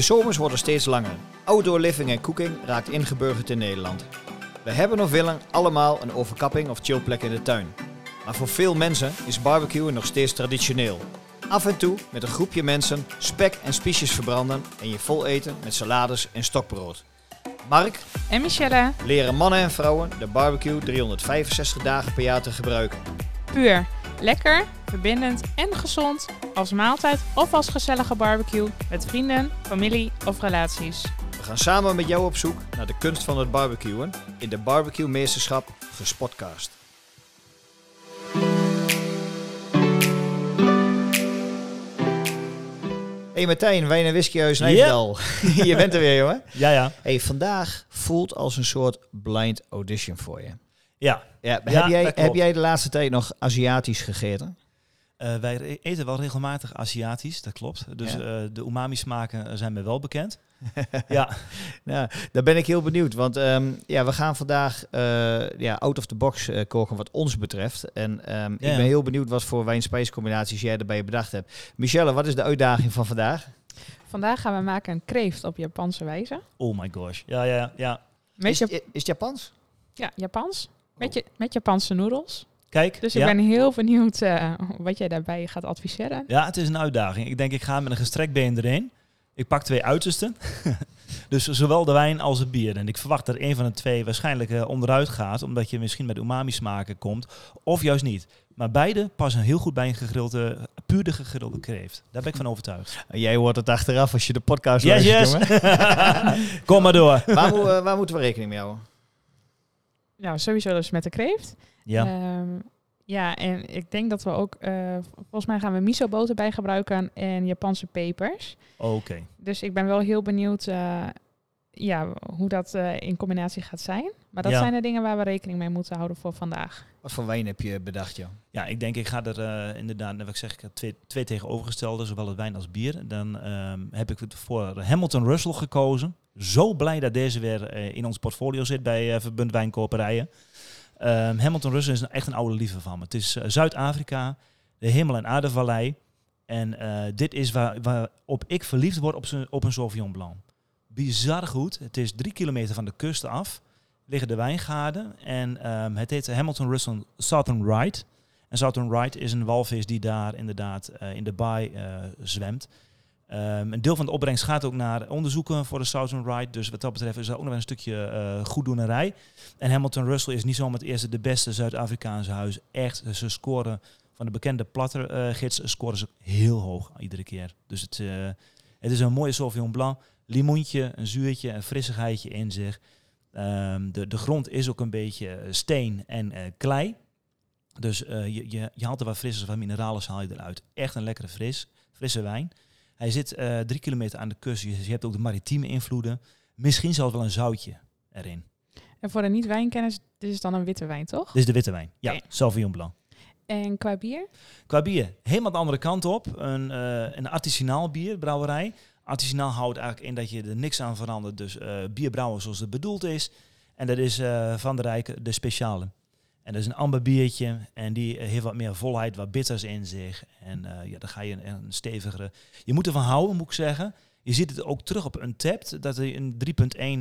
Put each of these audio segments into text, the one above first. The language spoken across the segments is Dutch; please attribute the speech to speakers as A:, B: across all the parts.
A: De zomers worden steeds langer. Outdoor living en cooking raakt ingeburgerd in Nederland. We hebben of willen allemaal een overkapping of chillplek in de tuin. Maar voor veel mensen is barbecuen nog steeds traditioneel. Af en toe met een groepje mensen spek en spiesjes verbranden en je vol eten met salades en stokbrood. Mark
B: En Michelle,
A: leren mannen en vrouwen de barbecue 365 dagen per jaar te gebruiken.
B: puur. Lekker, verbindend en gezond. Als maaltijd of als gezellige barbecue met vrienden, familie of relaties.
A: We gaan samen met jou op zoek naar de kunst van het barbecuen in de Barbecue Meesterschap Gespotcast. Hey Martijn, wijn en whiskyhuis Nijverdal. je bent er weer, jongen.
C: Ja, ja.
A: Hey, vandaag voelt als een soort blind audition voor je.
C: Ja,
A: Ja,
C: Ja,
A: heb, jij, heb jij de laatste tijd nog Aziatisch gegeten?
C: eh, wij eten wel regelmatig Aziatisch, dat klopt. Dus
A: Ja.
C: eh, de umami-smaken zijn me wel bekend. ja,
A: Nou, daar ben ik heel benieuwd. Want ehm, ja, we gaan vandaag eh, ja, out of the box eh, koken wat ons betreft. En ehm, ik ben heel benieuwd wat voor wijn-spijscombinaties jij erbij bedacht hebt. Michelle, wat is de uitdaging van vandaag?
B: Vandaag gaan we maken een kreeft op Japanse wijze.
C: oh my gosh. Ja, ja, ja.
A: Is, is het Japans?
B: ja, Japans. Met, je, met Japanse noedels.
C: Kijk,
B: Dus
C: ja.
B: ik ben heel benieuwd eh, wat jij daarbij gaat adviseren.
C: ja, het is een uitdaging. Ik denk, ik ga met een gestrekt been erin. Ik pak twee uitersten. dus zowel de wijn als het bier. En ik verwacht dat een van de twee waarschijnlijk eh, onderuit gaat, omdat je misschien met umami-smaken komt, of juist niet. Maar beide passen heel goed bij een gegrilde, puur de gegrilde kreeft. Daar ben ik van overtuigd.
A: Jij hoort het achteraf als je de podcast
C: Yes,
A: luistert,
C: yes. Kom maar door.
A: Waar, eh, waar moeten we rekening mee houden?
B: Nou, sowieso dus met de kreeft.
C: Ja.
B: Ehm, ja, en ik denk dat we ook, eh, volgens mij gaan we miso-boter bij gebruiken en Japanse pepers.
C: Oké.
B: Dus ik ben wel heel benieuwd eh, ja, hoe dat eh, in combinatie gaat zijn. Maar dat
C: Ja.
B: zijn de dingen waar we rekening mee moeten houden voor vandaag.
A: Wat voor wijn heb je bedacht, joh?
C: Ja, ik denk ik ga er inderdaad, net wat ik zeg, ik twee, twee tegenovergestelde, zowel het wijn als bier. Dan ehm, heb ik het voor Hamilton Russell gekozen. Zo blij dat deze weer eh, in ons portfolio zit bij eh, Verbund Wijnkoperijen. Ehm, Hamilton Russell is echt een oude liefde van me. Het is eh, Zuid-Afrika, de hemel- en aardevallei. En dit is waar, waarop ik verliefd word op, op een Sauvignon Blanc. Bizar goed. Het is drie kilometer van de kust af. Liggen de wijngaarden. En ehm, het heet Hamilton Russell Southern Ride. En Southern Ride is een walvis die daar inderdaad in de baai zwemt. Ehm, een deel van de opbrengst gaat ook naar onderzoeken voor de Southern Ride. Dus wat dat betreft is er ook nog een stukje eh goeddoenerij. En Hamilton Russell is niet zomaar het eerste de beste Zuid-Afrikaanse huis. Echt, ze scoren van de bekende plattergids scoren ze heel hoog iedere keer. Dus het, eh, het is een mooie Sauvignon Blanc. Limoentje, een zuurtje, een frissigheidje in zich. Ehm, de, de grond is ook een beetje steen en klei. Dus je, je, je haalt er wat frissers, wat mineralen haal je eruit. Echt een lekkere fris, frisse wijn. Hij zit eh, drie kilometer aan de kust. Dus je hebt ook de maritieme invloeden. Misschien zelfs wel een zoutje erin.
B: En voor de niet-wijnkenners, dit is dan een witte wijn, toch?
C: Dit is de witte wijn. Ja. Sauvignon Blanc.
B: En qua bier?
C: Qua bier, helemaal de andere kant op. Een, eh een artisanaal bier, brouwerij. Artisanaal houdt eigenlijk in dat je er niks aan verandert. Dus bier brouwen zoals het bedoeld is. En dat is Van der Rijken de speciale. En dat is een amber biertje. En die eh, heeft wat meer volheid, wat bitters in zich. En eh, ja, dan ga je een, een stevigere... Je moet ervan houden, moet ik zeggen. Je ziet het ook terug op Untapped, dat hij een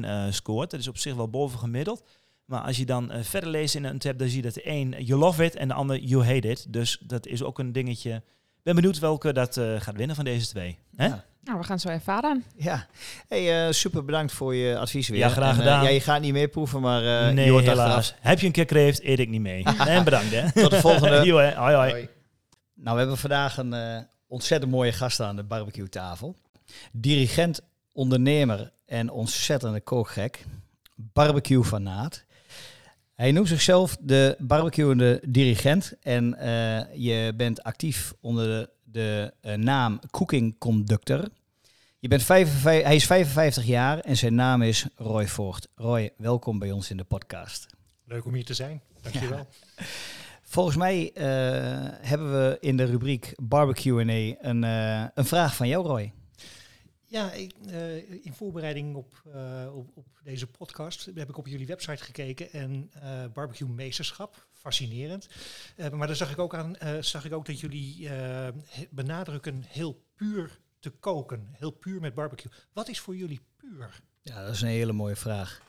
C: 3.1 eh scoort. Dat is op zich wel bovengemiddeld. Maar als je dan verder leest in Untapped, dan zie je dat de een you love it en de ander you hate it. Dus dat is ook een dingetje. Ik ben benieuwd welke dat gaat winnen van deze twee. Hè?
A: Ja.
B: Nou, we gaan het zo ervaren.
A: Ja, hey, eh, super bedankt voor je advies weer.
C: Ja, graag
A: En, eh,
C: gedaan.
A: ja, je gaat niet meer proeven, maar eh
C: nee,
A: je hoort
C: helaas.
A: achteraf.
C: Heb je een keer kreeft, eet ik niet mee. en bedankt hè.
A: Tot de volgende.
C: Hè. Hoi, hoi.
A: Hoi. Nou, we hebben vandaag een eh, ontzettend mooie gast aan de barbecue tafel. Dirigent, ondernemer en ontzettende kookgek. Barbecue fanaat. Hij noemt zichzelf de barbecuende dirigent. En eh, je bent actief onder de, de naam Cooking Conductor. Je bent 55, hij is 55 jaar en zijn naam is Roy Voort. Roy, welkom bij ons in de podcast.
D: Leuk om hier te zijn. Dankjewel.
A: Volgens mij eh, hebben we in de rubriek Barbecue een, eh, een vraag van jou, Roy.
D: Ja, ik, eh, in voorbereiding op, op, op deze podcast heb ik op jullie website gekeken en barbecue meesterschap, fascinerend. Maar daar zag ik ook aan, zag ik ook dat jullie benadrukken heel puur te koken, heel puur met barbecue. Wat is voor jullie puur?
A: Ja, dat is een hele mooie vraag.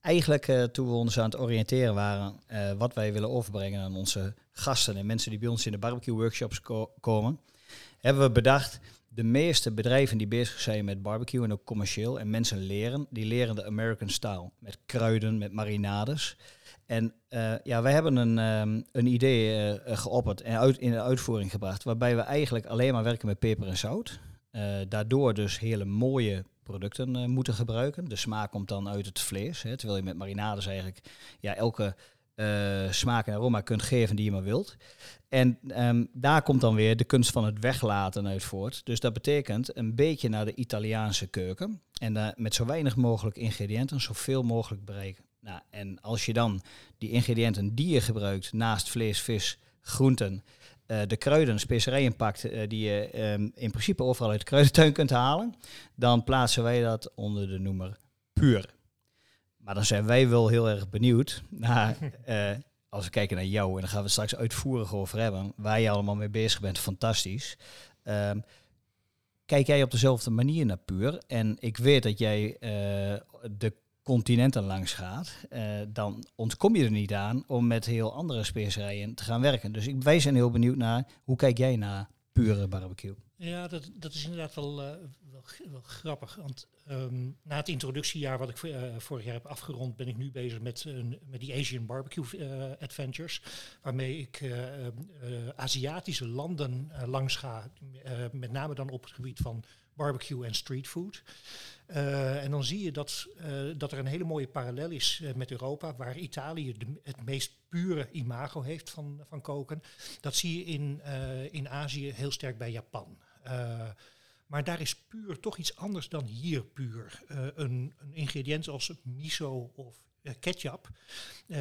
A: Eigenlijk uh, toen we ons aan het oriënteren waren, uh, wat wij willen overbrengen aan onze gasten en mensen die bij ons in de barbecue workshops ko komen, hebben we bedacht, de meeste bedrijven die bezig zijn met barbecue en ook commercieel en mensen leren, die leren de American style. Met kruiden, met marinades. En uh, ja, wij hebben een, um, een idee uh, geopperd en uit, in de uitvoering gebracht, waarbij we eigenlijk alleen maar werken met peper en zout. Daardoor dus hele mooie producten moeten gebruiken. De smaak komt dan uit het vlees, hè, terwijl je met marinades eigenlijk ja, elke smaak en aroma kunt geven die je maar wilt. En um, daar komt dan weer de kunst van het weglaten uit voort. Dus dat betekent een beetje naar de Italiaanse keuken. En uh, met zo weinig mogelijk ingrediënten zoveel mogelijk bereiken. Nou, en als je dan die ingrediënten die je gebruikt naast vlees, vis, groenten, uh, de kruiden, specerijen pakt die je um, in principe overal uit de kruidentuin kunt halen, dan plaatsen wij dat onder de noemer puur. Maar dan zijn wij wel heel erg benieuwd naar, uh, als we kijken naar jou, en daar gaan we straks uitvoerig over hebben, waar je allemaal mee bezig bent, fantastisch. Um, kijk jij op dezelfde manier naar puur? En ik weet dat jij de continenten langs gaat, uh, dan ontkom je er niet aan om met heel andere specerijen te gaan werken. Dus ik, wij zijn heel benieuwd naar, hoe kijk jij naar pure barbecue?
D: Ja, dat, dat is inderdaad wel, uh, wel, grappig. Want um, na het introductiejaar wat ik uh, vorig jaar heb afgerond, ben ik nu bezig met, met die Asian Barbecue Adventures. Waarmee ik Aziatische landen langs ga. met name dan op het gebied van barbecue en streetfood. Uh, en dan zie je dat, uh, dat er een hele mooie parallel is uh, met Europa, waar Italië het meest pure imago heeft van, van koken. Dat zie je in, in Azië heel sterk bij Japan. maar daar is puur toch iets anders dan hier puur. een, een ingrediënt als miso of ketchup,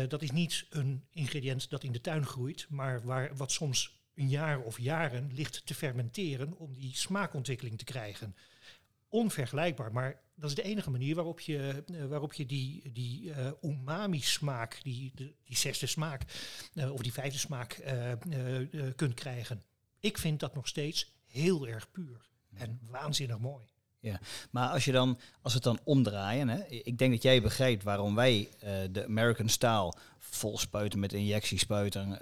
D: dat is niet een ingrediënt dat in de tuin groeit, maar waar, wat soms een jaar of jaren ligt te fermenteren om die smaakontwikkeling te krijgen onvergelijkbaar. Maar dat is de enige manier waarop je, uh, waarop je die, die uh, umami-smaak, die, de, die zesde smaak, uh, of die vijfde smaak kunt krijgen. Ik vind dat nog steeds heel erg puur en waanzinnig mooi.
A: Ja, maar als je dan, als het dan omdraaien, hè, ik denk dat jij begrijpt waarom wij de American style vol spuiten met injectiespuiten,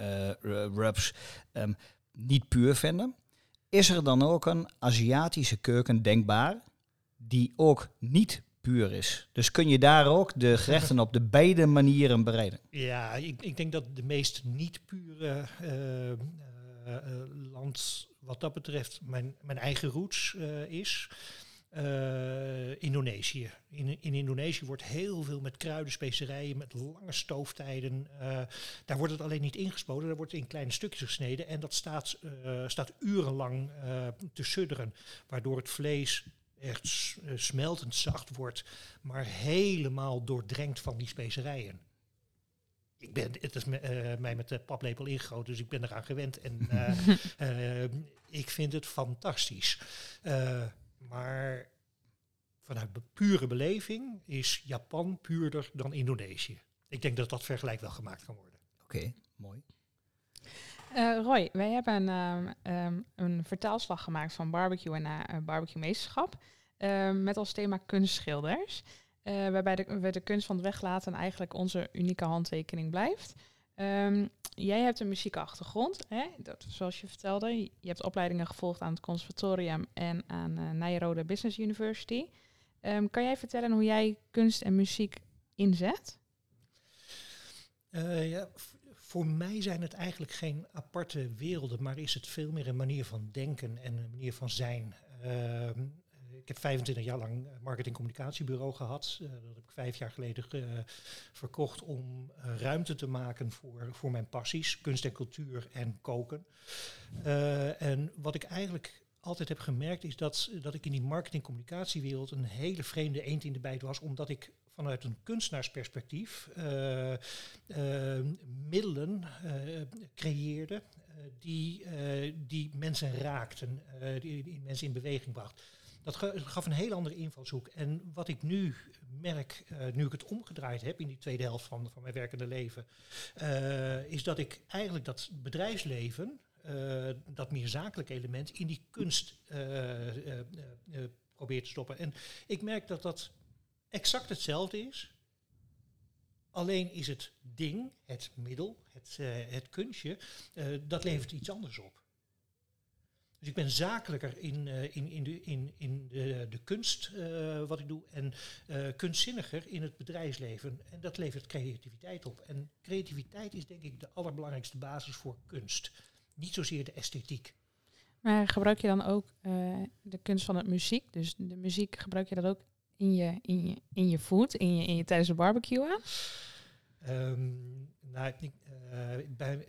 A: rubs, um, niet puur vinden. Is er dan ook een Aziatische keuken denkbaar die ook niet puur is. Dus kun je daar ook de gerechten op de beide manieren bereiden?
D: Ja, ik, ik denk dat de meest niet pure uh, uh, land wat dat betreft mijn, mijn eigen roots is. Indonesië. In, in Indonesië wordt heel veel met kruiden, specerijen, met lange stooftijden. daar wordt het alleen niet ingespoten, daar wordt in kleine stukjes gesneden. En dat staat, staat urenlang te sudderen, waardoor het vlees echt smeltend zacht wordt, maar helemaal doordrenkt van die specerijen. Ik ben, het is me, mij met de paplepel ingegoten, dus ik ben eraan gewend. En ik vind het fantastisch. Maar vanuit pure beleving is Japan puurder dan Indonesië. Ik denk dat dat vergelijk wel gemaakt kan worden.
A: Oké, okay, mooi.
B: Uh, Roy, wij hebben een, um, een vertaalslag gemaakt van barbecue naar uh, barbecue meesterschap. Uh, met als thema kunstschilders. waarbij de, we de kunst van het weglaten eigenlijk onze unieke handtekening blijft. Um, jij hebt een muziekachtergrond, hè? Dat, zoals je vertelde. Je hebt opleidingen gevolgd aan het conservatorium en aan uh, Nijrode Business University. Um, kan jij vertellen hoe jij kunst en muziek inzet?
D: ja, voor mij zijn het eigenlijk geen aparte werelden, maar is het veel meer een manier van denken en een manier van zijn. Ik heb 25 jaar lang marketing communicatiebureau gehad. Uh, dat heb ik vijf jaar geleden uh, verkocht om ruimte te maken voor, voor mijn passies, kunst en cultuur en koken. en wat ik eigenlijk altijd heb gemerkt is dat, dat ik in die marketing communicatiewereld een hele vreemde eend in de bijt was, omdat ik vanuit een kunstenaarsperspectief middelen creëerde die, die mensen raakten, die, die, mensen in beweging bracht. Dat gaf een heel andere invalshoek. En wat ik nu merk, nu ik het omgedraaid heb in die tweede helft van, van mijn werkende leven, is dat ik eigenlijk dat bedrijfsleven eh, dat meer zakelijke element in die kunst eh, eh, eh, eh, probeert te stoppen. En ik merk dat dat exact hetzelfde is. Alleen is het ding, het middel, het, eh, het kunstje, eh, dat levert iets anders op. Dus ik ben zakelijker in, eh, in, in, de, in, in de, de kunst eh, wat ik doe en eh, kunstzinniger in het bedrijfsleven. En dat levert creativiteit op. En creativiteit is denk ik de allerbelangrijkste basis voor kunst. Niet zozeer de esthetiek.
B: Maar gebruik je dan ook de kunst van het muziek? Dus de muziek gebruik je dat ook in je, in je, in je food, in je, in je, tijdens de barbecue aan?
D: Ehm, nou, ik, bij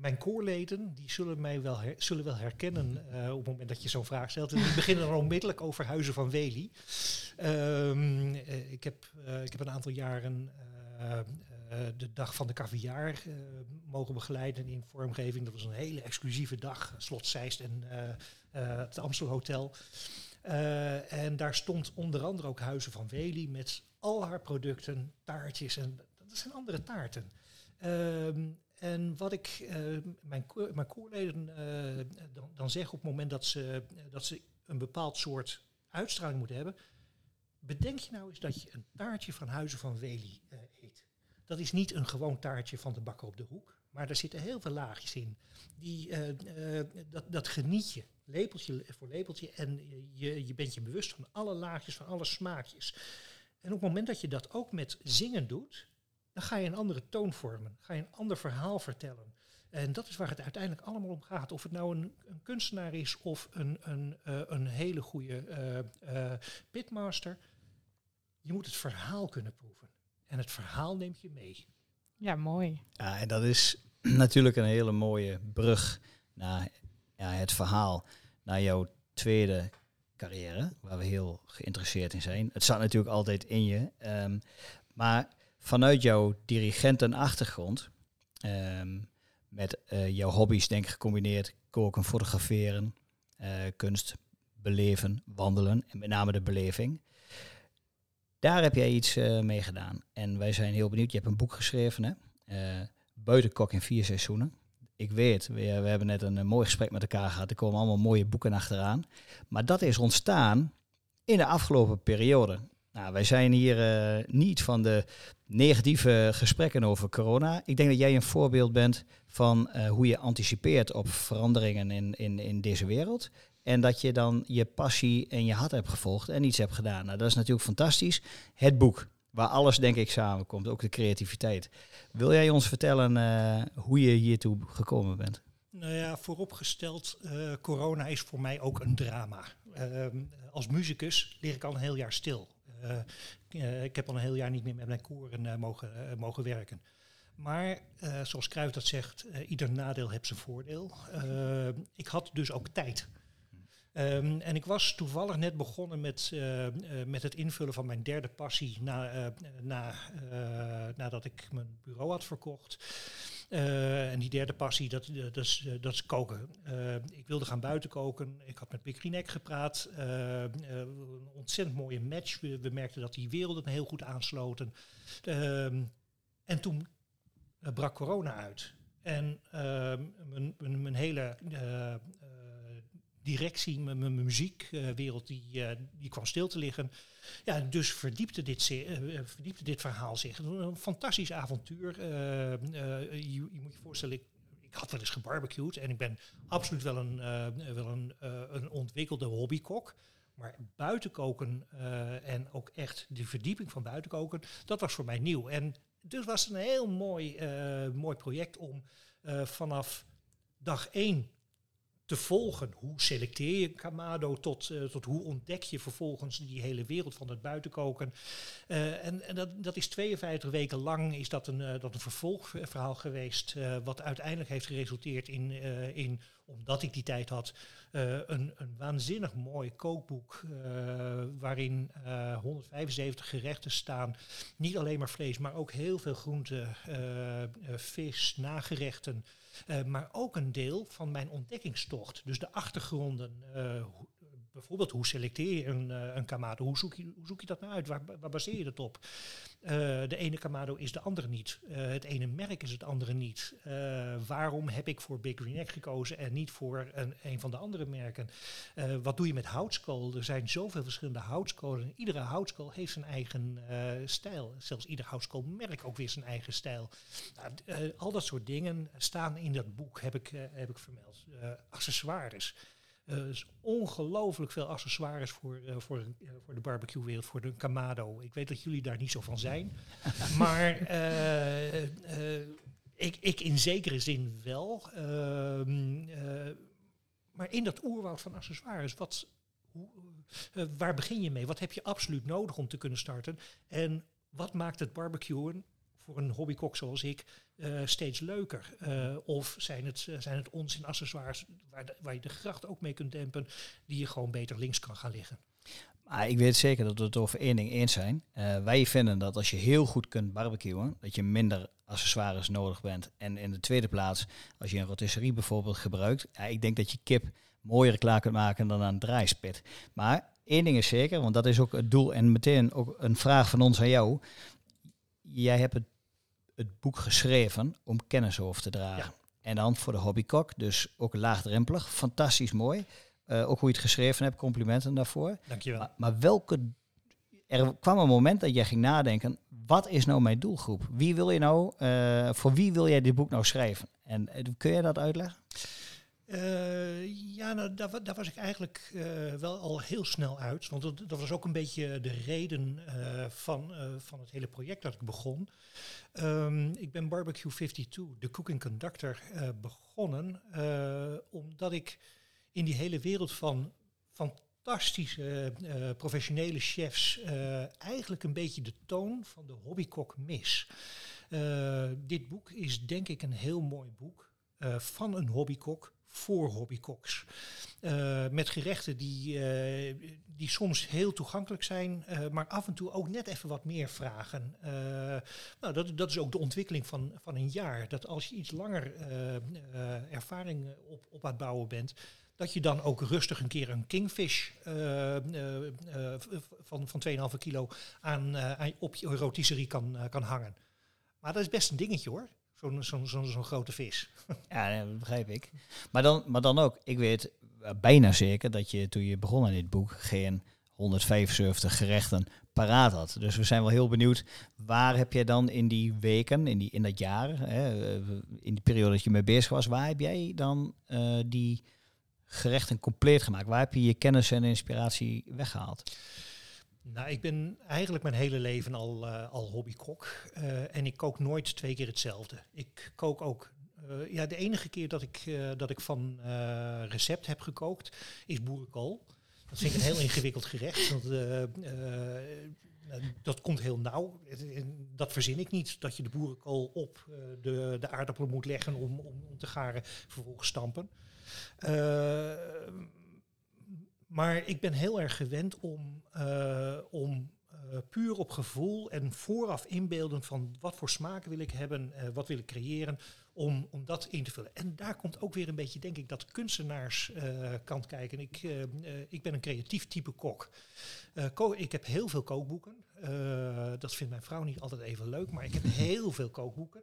D: mijn koorleden die zullen mij wel, zullen wel herkennen eh, op het moment dat je zo'n vraag stelt. En die beginnen dan onmiddellijk over Huizen van Wely. Ehm, eh, ik, heb, eh, ik heb een aantal jaren de dag van de caviar mogen begeleiden in vormgeving. Dat was een hele exclusieve dag, Slot Zeist en het Amstel Hotel. En daar stond onder andere ook Huizen van Wely met al haar producten, taartjes en dat zijn andere taarten. Ehm, en wat ik eh, mijn, mijn koorleden eh, dan, dan zeg op het moment dat ze, dat ze een bepaald soort uitstraling moeten hebben, bedenk je nou eens dat je een taartje van Huizen van Wely eh, eet. Dat is niet een gewoon taartje van de bakker op de hoek, maar er zitten heel veel laagjes in. Die, dat, dat geniet je, lepeltje voor lepeltje, en je, je bent je bewust van alle laagjes, van alle smaakjes. En op het moment dat je dat ook met zingen doet, dan ga je een andere toon vormen, ga je een ander verhaal vertellen. En dat is waar het uiteindelijk allemaal om gaat. Of het nou een, een kunstenaar is of een, een, eh, een hele goede eh, eh, pitmaster. Je moet het verhaal kunnen proeven. En het verhaal neemt je mee.
B: Ja, mooi.
A: Ja, en dat is natuurlijk een hele mooie brug naar ja, het verhaal, naar jouw tweede carrière, waar we heel geïnteresseerd in zijn. Het zat natuurlijk altijd in je, ehm, maar vanuit jouw dirigentenachtergrond, ehm, met eh, jouw hobby's denk ik gecombineerd, koken, fotograferen, eh, kunst, beleven, wandelen en met name de beleving. Daar heb jij iets eh, mee gedaan. En wij zijn heel benieuwd. Je hebt een boek geschreven, hè? Buitenkok in vier seizoenen. Ik weet, we, we hebben net een, mooi gesprek met elkaar gehad. Er komen allemaal mooie boeken achteraan. Maar dat is ontstaan in de afgelopen periode. Nou, wij zijn hier eh, niet van de negatieve gesprekken over corona. Ik denk dat jij een voorbeeld bent van eh, hoe je anticipeert op veranderingen in, in, in deze wereld. En dat je dan je passie en je hart hebt gevolgd en iets hebt gedaan. Nou, dat is natuurlijk fantastisch. Het boek, waar alles denk ik samenkomt, ook de creativiteit. Wil jij ons vertellen eh, hoe je hiertoe gekomen bent?
D: Nou ja, vooropgesteld, eh, corona is voor mij ook een drama. Ehm, als muzikus lig ik al een heel jaar stil. Eh, eh, ik heb al een heel jaar niet meer met mijn koren eh, mogen, mogen werken. Maar zoals Cruijff dat zegt, ieder nadeel heeft zijn voordeel. Ik had dus ook tijd. Ehm, en ik was toevallig net begonnen met, met het invullen van mijn derde passie na, na, nadat ik mijn bureau had verkocht. Eh, en die derde passie, dat, dat, is, eh, is koken. Eh, ik wilde gaan buiten koken. Ik had met Pik Rinek gepraat. Eh, een ontzettend mooie match. We, merkten dat die werelden heel goed aansloten. En toen brak corona uit. En mijn, mijn, hele directie, mijn, mijn muziekwereld, die, eh, die kwam stil te liggen. Ja, dus verdiepte dit, eh, eh, verdiepte dit verhaal zich. Een fantastisch avontuur. Eh, eh, je, je moet je voorstellen, ik, had wel eens gebarbecued en ik ben absoluut wel een, eh, wel een, eh, een ontwikkelde hobbykok. Maar buitenkoken eh, en ook echt de verdieping van buitenkoken, dat was voor mij nieuw. En dus was het een heel mooi, eh, mooi project om eh, vanaf dag één te volgen. Hoe selecteer je kamado tot, eh, tot hoe ontdek je vervolgens die hele wereld van het buitenkoken. Eh, en en dat, dat is 52 weken lang is dat een, eh, dat een vervolgverhaal geweest, wat uiteindelijk heeft geresulteerd in, in omdat ik die tijd had, eh, een, een waanzinnig mooi kookboek eh, waarin eh, 175 gerechten staan. Niet alleen maar vlees, maar ook heel veel groenten, eh, eh, vis, nagerechten. Eh, maar ook een deel van mijn ontdekkingstocht. Dus de achtergronden, eh, bijvoorbeeld, hoe selecteer je een, een Kamado? Hoe zoek, je, zoek je dat nou uit? Waar, baseer je dat op? Uh, de ene Kamado is de andere niet. Uh, het ene merk is het andere niet. waarom heb ik voor Big Green Egg gekozen en niet voor een, een van de andere merken? wat doe je met houtskool? Er zijn zoveel verschillende houtskolen. Iedere houtskool heeft zijn eigen stijl. Zelfs ieder houtskoolmerk ook weer zijn eigen stijl. Nou, al dat soort dingen staan in dat boek, heb ik, heb ik vermeld. accessoires. Uh, dus ongelooflijk veel accessoires voor, uh, voor, uh, voor de barbecue-wereld, voor de Kamado. Ik weet dat jullie daar niet zo van zijn. maar ik, ik in zekere zin wel. Ehm, maar in dat oerwoud van accessoires, wat, hoe, waar begin je mee? Wat heb je absoluut nodig om te kunnen starten? En wat maakt het barbecuen voor een hobbykok zoals ik uh, steeds leuker? Uh, of zijn het, uh, zijn het onzin accessoires waar, waar je de gracht ook mee kunt dempen, die je gewoon beter links kan gaan liggen?
A: Maar ik weet zeker dat we het over één ding eens zijn. wij vinden dat als je heel goed kunt barbecuen, dat je minder accessoires nodig bent. En in de tweede plaats, als je een rotisserie bijvoorbeeld gebruikt, ik denk dat je kip mooier klaar kunt maken dan aan een draaispit. Maar één ding is zeker, want dat is ook het doel en meteen ook een vraag van ons aan jou. Jij hebt het het boek geschreven om kennis over te dragen. En dan voor de hobbykok, dus ook laagdrempelig, fantastisch mooi. Uh, ook hoe je het geschreven hebt, complimenten daarvoor.
D: Dankjewel.
A: Maar, maar welke, er kwam een moment dat jij ging nadenken, wat is nou mijn doelgroep? Wie wil je nou, uh, voor wie wil jij dit boek nou schrijven? En uh, kun je dat uitleggen?
D: Uh, ja, nou, daar, was ik eigenlijk uh, wel al heel snel uit. Want dat, was ook een beetje de reden uh, van, van het hele project dat ik begon. Um, ik ben Barbecue 52, de cooking conductor, begonnen. omdat ik in die hele wereld van fantastische professionele chefs eigenlijk een beetje de toon van de hobbykok mis. dit boek is denk ik een heel mooi boek. van een hobbykok voor hobbykoks. Uh, met gerechten die, uh, die soms heel toegankelijk zijn, uh, maar af en toe ook net even wat meer vragen. nou, dat, dat is ook de ontwikkeling van, van een jaar. Dat als je iets langer ervaring op, op aan het bouwen bent, dat je dan ook rustig een keer een kingfish van, van 2,5 kilo aan, aan, op je rotisserie kan, kan hangen. Maar dat is best een dingetje hoor. Zo'n zo, zo, zo grote vis.
A: Ja, dat begrijp ik. Maar dan, maar dan ook, ik weet bijna zeker dat je toen je begon aan dit boek geen 175 gerechten paraat had. Dus we zijn wel heel benieuwd, waar heb jij dan in die weken, in, die, in dat jaar, hè, in die periode dat je mee bezig was, waar heb jij dan uh, die gerechten compleet gemaakt? Waar heb je je kennis en inspiratie weggehaald?
D: Nou, ik ben eigenlijk mijn hele leven al, uh, al hobbykok. Uh, en ik kook nooit twee keer hetzelfde. Ik kook ook. Uh, ja, de enige keer dat ik, dat ik van recept heb gekookt is boerenkool. Dat vind ik een heel ingewikkeld gerecht. Want, dat komt heel nauw. Dat verzin ik niet. Dat je de boerenkool op de, de aardappelen moet leggen om, om, om te garen, vervolgens stampen. Maar ik ben heel erg gewend om, uh, om uh, puur op gevoel en vooraf inbeelden van wat voor smaken wil ik hebben, uh, wat wil ik creëren, om, om dat in te vullen. En daar komt ook weer een beetje, denk ik, dat kunstenaarskant kijken. Ik, ik ben een creatief type kok. ik heb heel veel kookboeken. dat vindt mijn vrouw niet altijd even leuk, maar ik heb heel veel kookboeken.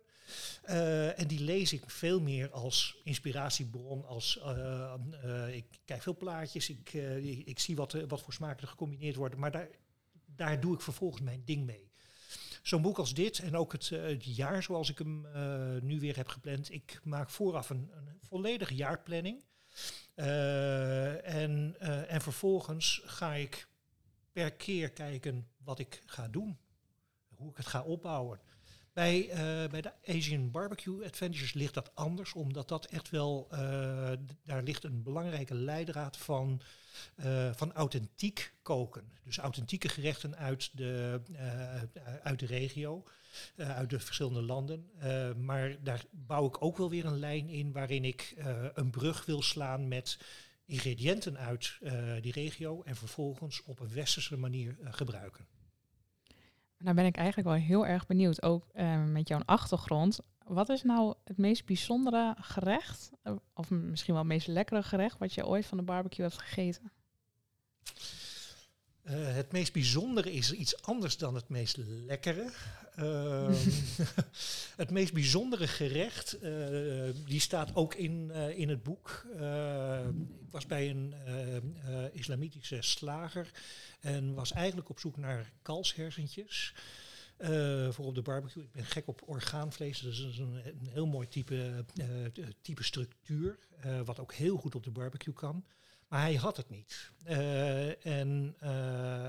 D: Uh, en die lees ik veel meer als inspiratiebron. Als, uh, uh, ik kijk veel plaatjes, ik, ik, zie wat, wat voor smaken er gecombineerd worden. Maar daar, daar doe ik vervolgens mijn ding mee. Zo'n boek als dit en ook het, het jaar zoals ik hem nu weer heb gepland. Ik maak vooraf een, een volledige jaarplanning. en, en vervolgens ga ik per keer kijken wat ik ga doen. Hoe ik het ga opbouwen. Bij, uh, bij de Asian Barbecue Adventures ligt dat anders, omdat dat echt wel, uh, daar ligt een belangrijke leidraad van, uh, van authentiek koken. Dus authentieke gerechten uit de, uit de regio, uit de verschillende landen. maar daar bouw ik ook wel weer een lijn in waarin ik een brug wil slaan met ingrediënten uit die regio en vervolgens op een westerse manier gebruiken.
B: Nou ben ik eigenlijk wel heel erg benieuwd, ook uh, met jouw achtergrond. Wat is nou het meest bijzondere gerecht, of misschien wel het meest lekkere gerecht, wat je ooit van de barbecue hebt gegeten?
D: Eh, het meest bijzondere is iets anders dan het meest lekkere. Ehm, het meest bijzondere gerecht, eh, die staat ook in, eh, in het boek. Eh, ik was bij een islamitische slager en was eigenlijk op zoek naar kalshersentjes. voor op de barbecue. Ik ben gek op orgaanvlees. Dus dat is een, een heel mooi type, type structuur. wat ook heel goed op de barbecue kan. Maar hij had het niet. Eh, en eh,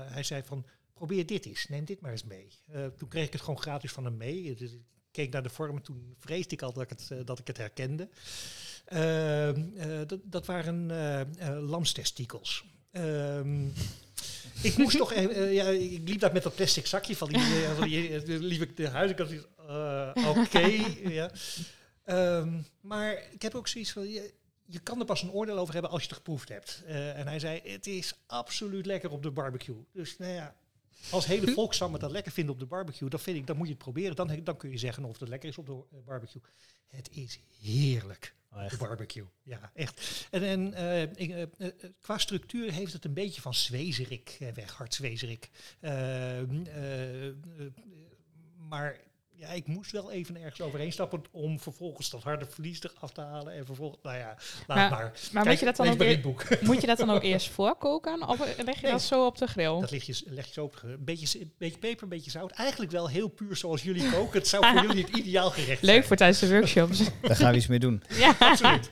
D: hij zei van, probeer dit eens. Neem dit maar eens mee. Eh, toen kreeg ik het gewoon gratis van hem mee. Dus ik keek naar de vorm en toen vreesde ik al dat ik het, dat ik het herkende. Ehm, eh, dat, dat waren lamstestikels. Ehm, ik moest toch even, ja, ik liep daar met dat plastic zakje van die, van die liep ik de huis. Ik had zoiets, oké, ja. Ehm, maar ik heb ook zoiets van, je, kan er pas een oordeel over hebben als je het geproefd hebt. Eh, en hij zei, het is absoluut lekker op de barbecue. Dus nou ja, als hele volksstammen dat lekker vinden op de barbecue, dan vind ik, dan moet je het proberen. Dan, dan kun je zeggen of het lekker is op de eh, barbecue. Het is heerlijk.
A: Oh,
D: De barbecue, ja, echt. En, en eh, ik, qua structuur heeft het een beetje van zwezerik weg, hard zwezerik. Eh, eh, eh, maar ja, ik moest wel even ergens overheen stappen om vervolgens dat harde vlies eraf te halen. En vervolgens, nou ja, laat
B: Maar-
D: maar.
B: Maar
D: Kijk,
B: moet je, dat dan ook eer- moet je dat dan ook eerst voorkoken? Of leg je
D: Nee.
B: dat zo op de grill?
D: Dat leg je, leg je zo op. Een beetje, een beetje peper, een beetje zout. Eigenlijk wel heel puur zoals jullie koken. Het zou voor jullie het ideaal gerecht zijn.
B: Leuk voor tijdens de workshops.
A: Daar gaan we iets mee doen.
B: ja.
D: Absoluut.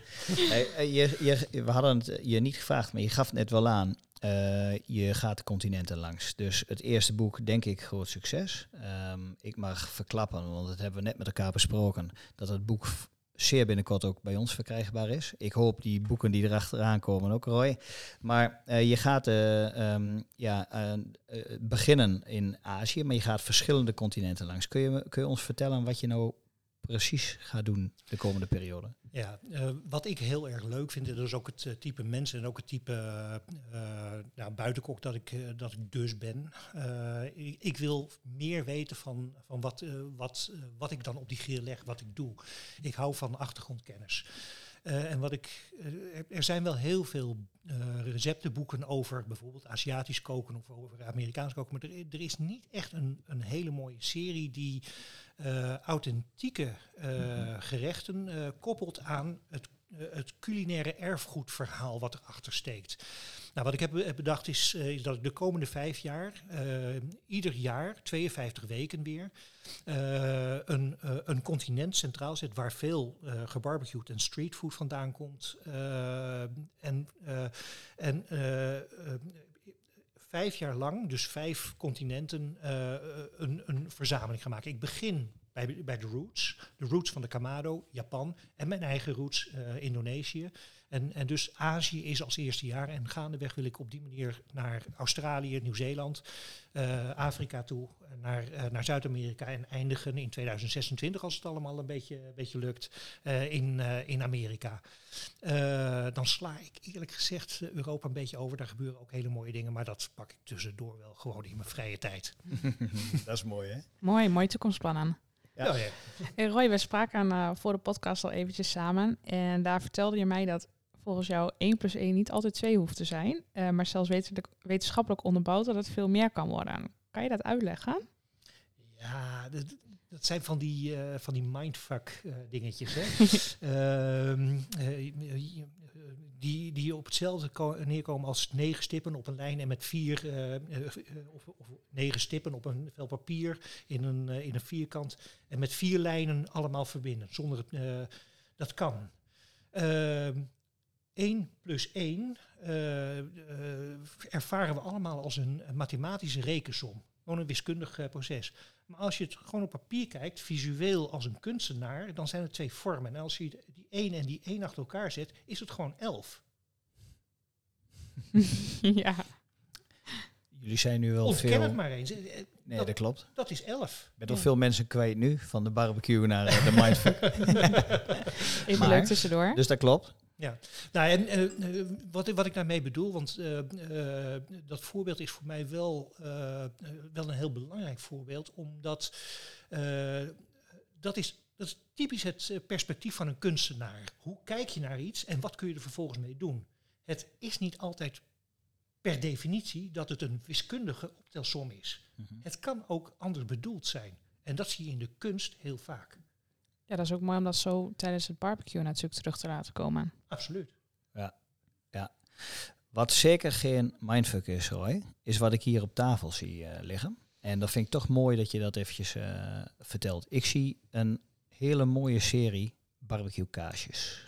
A: Hey, je, je, we hadden het je niet gevraagd, maar je gaf het net wel aan. Eh, je gaat de continenten langs. Dus het eerste boek, denk ik, groot succes. Ehm, ik mag verklappen, want dat hebben we net met elkaar besproken, dat het boek zeer binnenkort ook bij ons verkrijgbaar is. Ik hoop die boeken die erachteraan komen ook, Roy. Maar eh, je gaat eh, ehm, ja, beginnen in Azië, maar je gaat verschillende continenten langs. Kun je, kun je ons vertellen wat je nou precies gaat doen de komende periode?
D: Ja, eh, wat ik heel erg leuk vind, dat is ook het eh, type mensen en ook het type eh, nou, buitenkok dat ik, dat ik dus ben. Ik, ik wil meer weten van, van wat, wat, wat ik dan op die grill leg, wat ik doe. Ik hou van achtergrondkennis. En wat ik, er, zijn wel heel veel receptenboeken over bijvoorbeeld Aziatisch koken of over Amerikaans koken, maar er, er is niet echt een, een hele mooie serie die eh, authentieke eh, gerechten eh, koppelt aan het, het culinaire erfgoedverhaal wat erachter steekt. Nou, wat ik heb be- bedacht is, is dat ik de komende vijf jaar, ieder jaar, 52 weken weer, een, een continent centraal zet waar veel gebarbecued en streetfood vandaan komt. En en vijf jaar lang, dus vijf continenten, eh, een, een verzameling gaan maken. Ik begin bij, bij de roots, de roots van de Kamado, Japan, en mijn eigen roots, eh, Indonesië. En, en dus Azië is als eerste jaar. En gaandeweg wil ik op die manier naar Australië, Nieuw-Zeeland, eh, Afrika toe, naar, eh, naar Zuid-Amerika en eindigen in 2026, als het allemaal een beetje, een beetje lukt, eh, in, eh, in Amerika. Eh, dan sla ik eerlijk gezegd Europa een beetje over. Daar gebeuren ook hele mooie dingen, maar dat pak ik tussendoor wel gewoon in mijn vrije tijd.
A: dat is mooi, hè?
B: Mooi, mooie toekomstplannen.
A: Ja.
D: Ja,
B: Hey Roy, we spraken eh, voor de podcast al eventjes samen. En daar vertelde je mij dat volgens jou 1 plus 1 niet altijd 2 hoeft te zijn. eh, maar zelfs wetenschappelijk, wetenschappelijk onderbouwd dat het veel meer kan worden. Kan je dat uitleggen?
D: Ja, dat, dat zijn van die, eh, van die mindfuck eh, dingetjes. Hè? Ehm, eh, die, die op hetzelfde ko- neerkomen als negen stippen op een lijn en met vier eh, eh, of, of negen stippen op een vel papier in een, eh, in een vierkant en met vier lijnen allemaal verbinden. Zonder het, dat kan. Ehm 1 plus 1 eh, eh, ervaren we allemaal als een, mathematische rekensom. Gewoon een wiskundig proces. Maar als je het gewoon op papier kijkt, visueel als een kunstenaar, dan zijn het twee vormen. En als je die 1 en die 1 achter elkaar zet, is het gewoon 11.
B: ja.
A: Jullie zijn nu wel
D: Ontken
A: veel...
D: het maar eens. Eh, eh,
A: Nee,
D: dat-
A: dat klopt.
D: Dat is 11.
A: Ik ben toch veel mensen kwijt nu, van de barbecue naar eh, de mindfuck.
B: Even
A: Maar-
B: leuk tussendoor.
A: dus dat klopt.
D: Nou, en eh, wat, wat ik daarmee bedoel, want eh, eh, dat voorbeeld is voor mij wel, wel een heel belangrijk voorbeeld, omdat dat, is, dat is typisch het perspectief van een kunstenaar. Hoe kijk je naar iets en wat kun je er vervolgens mee doen? Het is niet altijd per definitie dat het een wiskundige optelsom is.
A: Mhm.
D: Het kan ook anders bedoeld zijn. En dat zie je in de kunst heel vaak.
B: Ja, dat is ook mooi om dat zo tijdens het barbecue natuurlijk terug te laten komen.
D: Absoluut.
A: Wat zeker geen mindfuck is, Roy, is wat ik hier op tafel zie eh, liggen. En dat vind ik toch mooi dat je dat eventjes eh, vertelt. Ik zie een hele mooie serie barbecue kaasjes.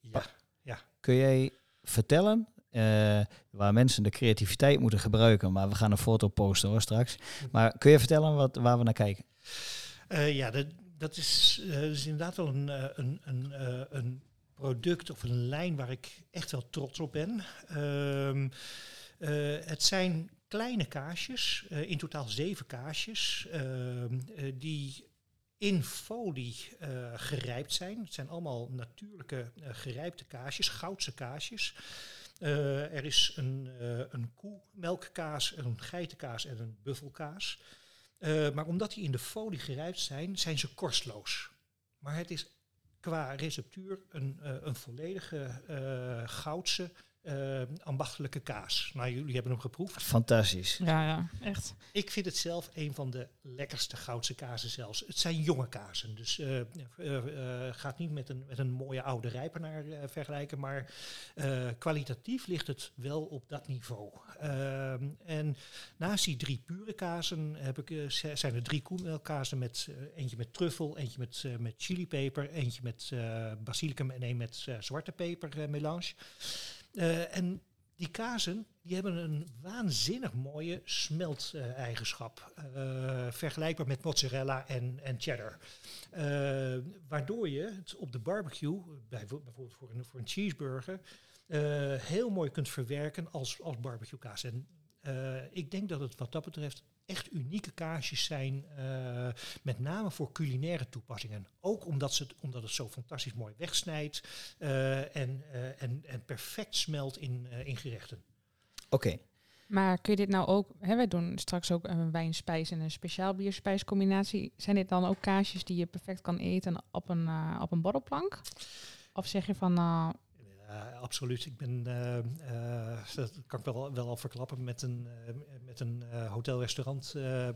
D: Ja,
A: Kun jij vertellen eh, waar mensen de creativiteit moeten gebruiken? Maar we gaan een foto posten hoor straks. Maar kun je vertellen wat, waar we naar kijken?
D: Eh, ja dat, dat, is, eh, is inderdaad wel een, eh, een, een, eh, een product of een lijn waar ik echt wel trots op ben. Ehm, eh, het zijn kleine kaasjes, in totaal zeven kaasjes, ehm, eh, die in folie gerijpt zijn. Het zijn allemaal natuurlijke gerijpte kaasjes, goudse kaasjes. Er is een, een koemelkkaas, een geitenkaas en een buffelkaas. Eh, maar omdat die in de folie gerijpt zijn, zijn ze korstloos. Maar het is qua receptuur een, eh, een volledige eh, goudse eh, ambachtelijke kaas. Nou, jullie hebben hem geproefd.
A: Fantastisch.
B: Ja, ja, echt.
D: Ik vind het zelf een van de lekkerste goudse kazen zelfs. Het zijn jonge kazen, dus eh, eh, eh, gaat niet met een, met een mooie oude rijpenaar vergelijken, maar eh, kwalitatief ligt het wel op dat niveau. Ehm, en naast die drie pure kazen heb ik, zijn er drie koemelkazen met eentje met truffel, eentje met, eh, met chilipeper, eentje met eh, basilicum en een met eh, zwarte peper melange. Eh, en die kazen die hebben een waanzinnig mooie smelteigenschap. eh vergelijkbaar met mozzarella en, en cheddar. Eh, waardoor je het op de barbecue, bijvo- bijvoorbeeld voor een, voor een cheeseburger, heel mooi kunt verwerken als, als barbecue kaas. En ik denk dat het wat dat betreft echt unieke kaasjes zijn, eh, met name voor culinaire toepassingen. Ook omdat, ze het, omdat het zo fantastisch mooi wegsnijdt eh, en, eh, en, en perfect smelt in, eh, in gerechten.
A: Oké.
B: Maar kun je dit nou ook, hè, wij doen straks ook een wijnspijs en een speciaal bierspijscombinatie. Zijn dit dan ook kaasjes die je perfect kan eten op een, op een borrelplank? Of zeg je van,
D: Ja, absoluut. Ik ben, eh, eh, dat kan ik wel, wel al verklappen, met een, eh, met een eh, hotelrestaurant eh, eh,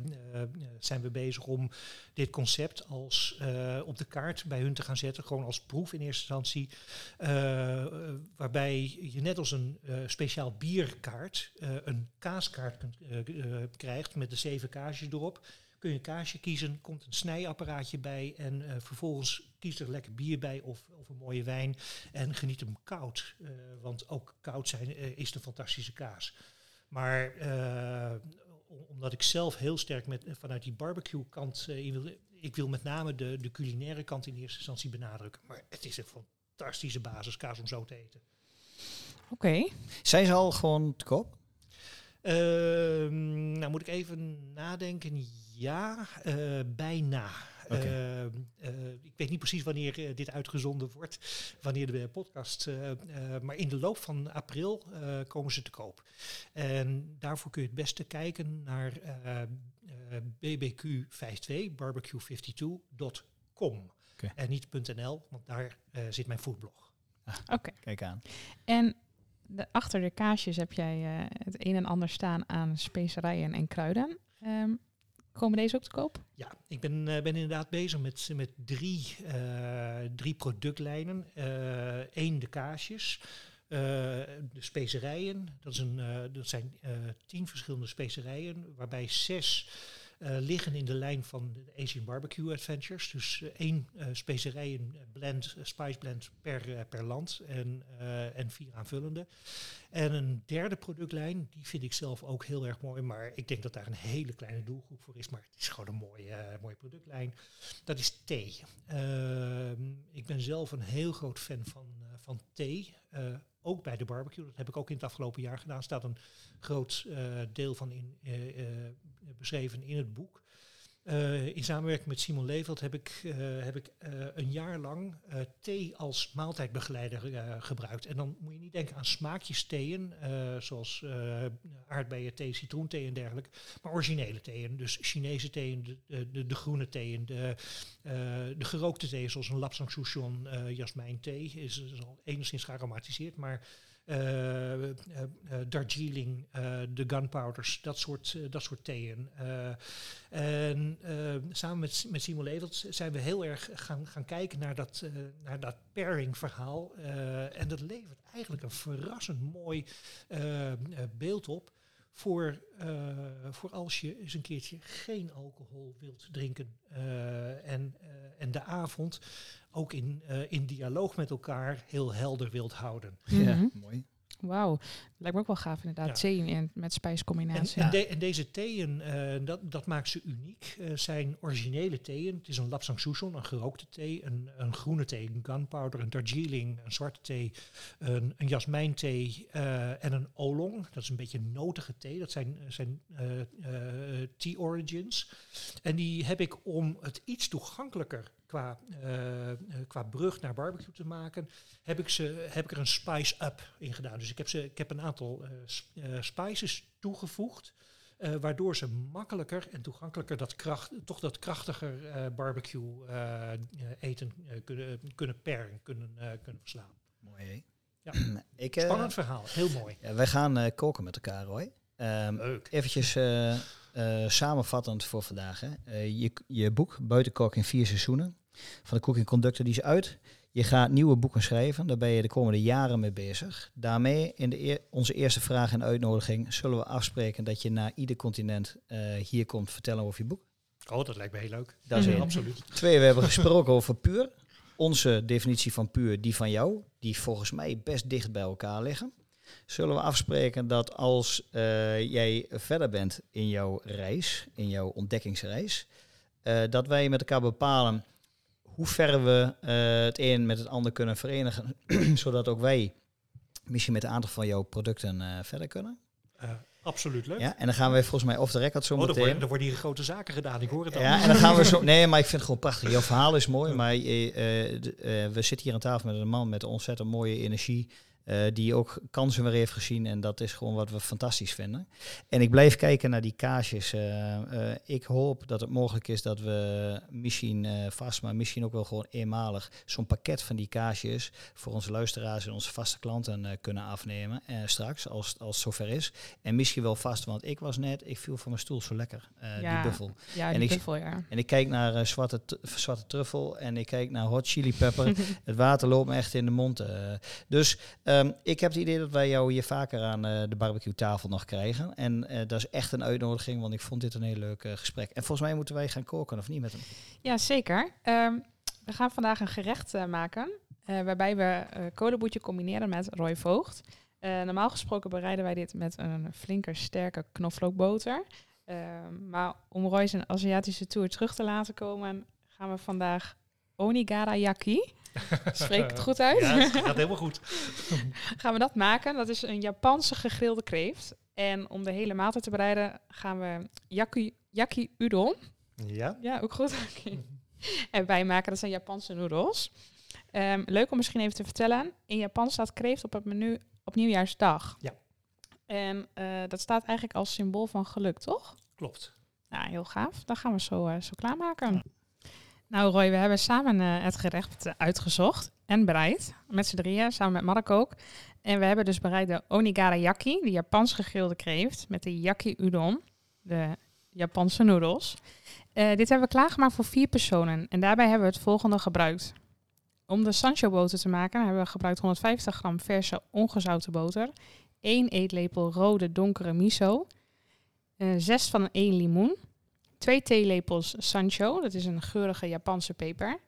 D: zijn we bezig om dit concept als eh, op de kaart bij hun te gaan zetten. Gewoon als proef in eerste instantie. eh, eh, waarbij je net als een eh, speciaal bierkaart eh, een kaaskaart kunt, eh, eh, krijgt met de zeven kaasjes erop. Kun je een kaasje kiezen, komt een snijapparaatje bij en eh, vervolgens kies er lekker bier bij of, of een mooie wijn. En geniet hem koud. eh, want ook koud zijn eh, is een fantastische kaas. Maar eh, om- omdat ik zelf heel sterk met, vanuit die barbecue kant eh, in wil. Ik wil met name de, de culinaire kant in eerste instantie benadrukken. Maar het is een fantastische basiskaas om zo te eten.
B: oké.
A: Zijn ze al gewoon te koop?
D: Ehm, nou moet ik even nadenken. Ja, eh, bijna. Ehm, eh, ik weet niet precies wanneer eh, dit uitgezonden wordt, wanneer de podcast. eh, eh, maar in de loop van april eh, komen ze te koop. En daarvoor kun je het beste kijken naar eh, eh, bbq52, barbecue52.com.
A: Oké.
D: En niet .nl, want daar eh, zit mijn foodblog.
B: Oké.
A: Kijk aan.
B: En de, achter de kaasjes heb jij eh, het een en ander staan aan specerijen en kruiden. Ehm, komen deze ook te koop?
D: Ja, ik ben, eh, ben inderdaad bezig met, met drie, eh, drie productlijnen. Eén de kaasjes, de specerijen. Dat, is een, dat zijn tien verschillende specerijen, waarbij zes liggen in de lijn van de Asian Barbecue Adventures. Dus eh, één eh specerijen blend, eh, spice blend per, eh, per land en, eh, en vier aanvullende. En een derde productlijn, die vind ik zelf ook heel erg mooi. Maar ik denk dat daar een hele kleine doelgroep voor is. Maar het is gewoon een mooie, eh, mooie productlijn. Dat is thee. Ehm, ik ben zelf een heel groot fan van, eh, van thee. Ook bij de barbecue. Dat heb ik ook in het afgelopen jaar gedaan. staat een groot eh, deel van in, eh, eh, beschreven in het boek. Eh, in samenwerking met Simon Leveld heb ik, eh, heb ik eh, een jaar lang thee als maaltijdbegeleider gebruikt. En dan moet je niet denken aan smaakjes theeën, zoals aardbeien thee, citroenthee en dergelijke, maar originele theeën. Dus Chinese theeën, de, groene theeën, de, de gerookte thee, zoals een Lapsang Souchong, eh jasmijn thee, is, is al enigszins gearomatiseerd, maar Darjeeling, eh, de gunpowders, dat soort, eh, dat soort theeën. Eh, en eh, samen met, met Simon Levels zijn we heel erg gaan, gaan kijken naar dat, eh, naar dat pairing verhaal. Eh, en dat levert eigenlijk een verrassend mooi eh, eh, beeld op voor, eh, voor als je eens een keertje geen alcohol wilt drinken. eh, en, eh, en de avond ook in, eh, in dialoog met elkaar heel helder wilt houden.
A: Ja,
B: Mhm.
A: mooi.
B: Wauw, lijkt me ook wel gaaf inderdaad.
D: Ja.
B: Thee in, met spijscombinatie.
D: en, de- en deze theeën, eh, dat, dat maakt ze uniek, eh, zijn originele theeën. Het is een Lapsang Souchong, een gerookte thee, een, een groene thee, een gunpowder, een Darjeeling, een zwarte thee, een, een jasmijnthee eh, en een oolong. Dat is een beetje notige thee. Dat zijn, zijn eh, eh, tea origins. En die heb ik om het iets toegankelijker qua, qua brug naar barbecue te maken, heb ik, ze, heb ik er een spice up in gedaan. Dus ik heb, ze, ik heb een aantal eh, eh, spices toegevoegd. eh, waardoor ze makkelijker en toegankelijker dat kracht, toch dat krachtiger barbecue eten kunnen, kunnen pairen, kunnen, kunnen verslaan.
A: Mooi, hè?
D: Ja.
A: Ik,
D: Spannend verhaal, heel mooi.
A: ja, wij gaan koken met elkaar, hoor. Ehm,
D: Leuk.
A: Eventjes samenvattend voor vandaag. Hè. Je, je boek, Buitenkok in vier seizoenen, van de Cooking Conductor, die is uit. Je gaat nieuwe boeken schrijven, daar ben je de komende jaren mee bezig. Daarmee, in de eer- onze eerste vraag en uitnodiging, zullen we afspreken dat je naar ieder continent eh, hier komt vertellen over je boek.
D: Oh, dat lijkt me heel leuk.
A: Dat is één.
D: Absoluut.
A: Twee, we hebben gesproken over puur. Onze definitie van puur, die van jou, die volgens mij best dicht bij elkaar liggen. Zullen we afspreken dat als eh, jij verder bent in jouw reis, in jouw ontdekkingsreis, eh, dat wij met elkaar bepalen hoe ver we eh, het een met het ander kunnen verenigen, zodat ook wij misschien met een aantal van jouw producten eh, verder kunnen.
D: Eh, absoluut leuk.
A: Ja, en dan gaan we volgens mij off the record zo
D: Oh, er,
A: meteen.
D: worden, er worden hier grote zaken gedaan, ik hoor het al.
A: Ja, en dan gaan we zo. Nee, maar ik vind het gewoon prachtig. Jouw verhaal is mooi, maar we zitten hier aan tafel met een man met ontzettend mooie energie. Eh, die ook kansen weer heeft gezien. En dat is gewoon wat we fantastisch vinden. En ik blijf kijken naar die kaasjes. eh, eh, ik hoop dat het mogelijk is dat we misschien vast, maar misschien ook wel gewoon eenmalig zo'n pakket van die kaasjes voor onze luisteraars en onze vaste klanten kunnen afnemen. straks, als, als het zover is. En misschien wel vast, want ik was net, ik viel van mijn stoel zo lekker,
B: Ja.
A: die buffel.
B: ja,
A: en
B: die
A: ik-
B: buffel, ja.
A: En ik kijk naar zwarte, zwarte truffel en ik kijk naar hot chili pepper. het water loopt me echt in de mond. Dus ehm, ik heb het idee dat wij jou hier vaker aan eh, de barbecue tafel nog krijgen. En eh, dat is echt een uitnodiging, want ik vond dit een heel leuk eh, gesprek. En volgens mij moeten wij gaan koken, of niet met hem?
B: Ja, zeker. Ehm, we gaan vandaag een gerecht maken. waarbij we kolenboetje combineren met Roy Voogd. Normaal gesproken bereiden wij dit met een flinke, sterke knoflookboter. Ehm, maar om Roy zijn Aziatische tour terug te laten komen, gaan we vandaag onigara yaki. Spreek ik het goed uit?
D: Ja, het gaat helemaal goed.
B: gaan we dat maken. Dat is een Japanse gegrilde kreeft. En om de hele maaltijd te bereiden gaan we yaki, yaki udon.
D: Ja.
B: Ja, ook goed. En wij maken, dat zijn Japanse noedels. Ehm, leuk om misschien even te vertellen. In Japan staat kreeft op het menu op nieuwjaarsdag.
D: Ja.
B: En eh, dat staat eigenlijk als symbool van geluk, toch?
D: Klopt.
B: Nou, heel gaaf. Dan gaan we zo, eh, zo klaarmaken. Nou Roy, we hebben samen eh, het gerecht eh, uitgezocht en bereid. Met z'n drieën, samen met Mark ook. En we hebben dus bereid de onigara yaki, de Japans gegrilde kreeft, met de yaki udon, de Japanse noedels. Eh, dit hebben we klaargemaakt voor vier personen en daarbij hebben we het volgende gebruikt. Om de sancho boter te maken hebben we gebruikt 150 gram verse ongezouten boter, 1 eetlepel rode donkere miso, eh, zes van één limoen, 2 theelepels sancho, dat is een geurige Japanse peper.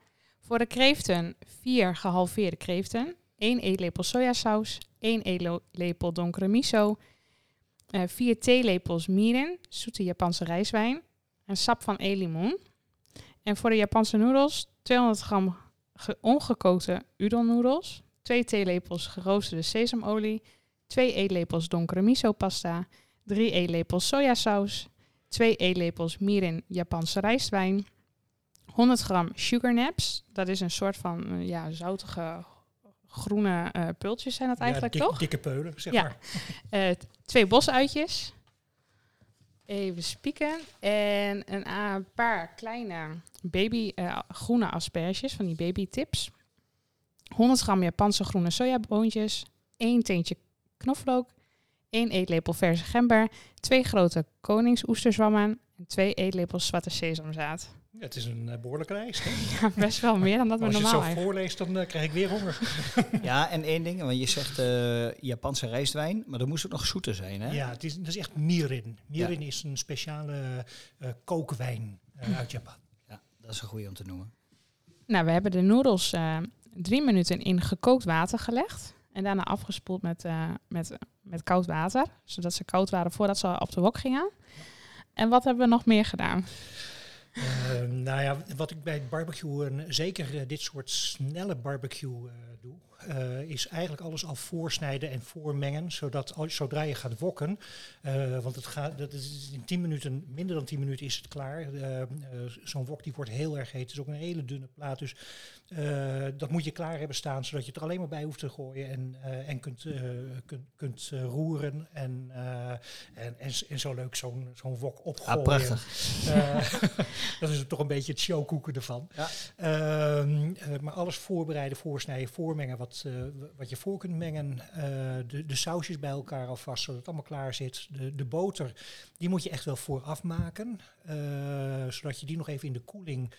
B: Voor de kreeften 4 gehalveerde kreeften, 1 eetlepel sojasaus, 1 eetlepel donkere miso, 4 theelepels mirin, zoete Japanse rijstwijn, een sap van één limoen. En voor de Japanse noedels 200 gram ge- ongekookte udon noedels, 2 theelepels geroosterde sesamolie, 2 eetlepels donkere miso pasta, 3 eetlepels sojasaus, 2 eetlepels mirin Japanse rijstwijn, 100 gram sugar naps, dat is een soort van eh, ja, zoutige groene eh, pultjes zijn dat eigenlijk,
D: ja, dik-
B: toch?
D: Dikke peulen, zeg
B: Ja.
D: maar.
B: T- twee bosuitjes. Even spieken. En een paar kleine baby groene asperges van die baby tips. 100 gram Japanse groene sojaboontjes. 1 teentje knoflook, 1 eetlepel verse gember, 2 grote koningsoesterzwammen en 2 eetlepels zwarte sesamzaad.
D: Ja, het is een eh, behoorlijke lijst.
B: Ja, best wel meer dan dat we
D: Als je het
B: normaal
D: zo voorleest, dan eh, krijg ik weer honger.
A: Ja, en één ding, want je zegt eh, Japanse rijstwijn, maar er moest ook nog zoeter zijn, hè?
D: Ja, het is, dat is echt mirin. Mirin is een speciale eh, kookwijn uit Japan.
A: Ja, dat is een goede om te noemen.
B: Nou, we hebben de noedels eh, drie minuten in gekookt water gelegd. En daarna afgespoeld met, eh, met, met koud water. Zodat ze koud waren voordat ze op de wok gingen. En wat hebben we nog meer gedaan?
D: Eh, nou ja, wat ik bij het barbecue, en zeker eh, dit soort snelle barbecue eh, doe, eh, is eigenlijk alles al voorsnijden en voormengen, zodat als, zodra je gaat wokken, eh, want het gaat, dat is in 10 minuten, minder dan 10 minuten is het klaar. Eh, Zo'n wok die wordt heel erg heet, het is ook een hele dunne plaat, dus dat moet je klaar hebben staan, zodat je het er alleen maar bij hoeft te gooien en, en kunt, kunt, kunt roeren en, en, en, en zo leuk zo'n zo'n wok opgooien.
A: Ah, prachtig.
D: Dat is toch een beetje het showkoeken ervan.
A: Ja.
D: Ehm, eh, maar alles voorbereiden, voorsnijden, voormengen wat, eh, wat je voor kunt mengen. Eh, de, de sausjes bij elkaar alvast, zodat het allemaal klaar zit. De, de boter, die moet je echt wel vooraf maken. eh, zodat je die nog even in de koeling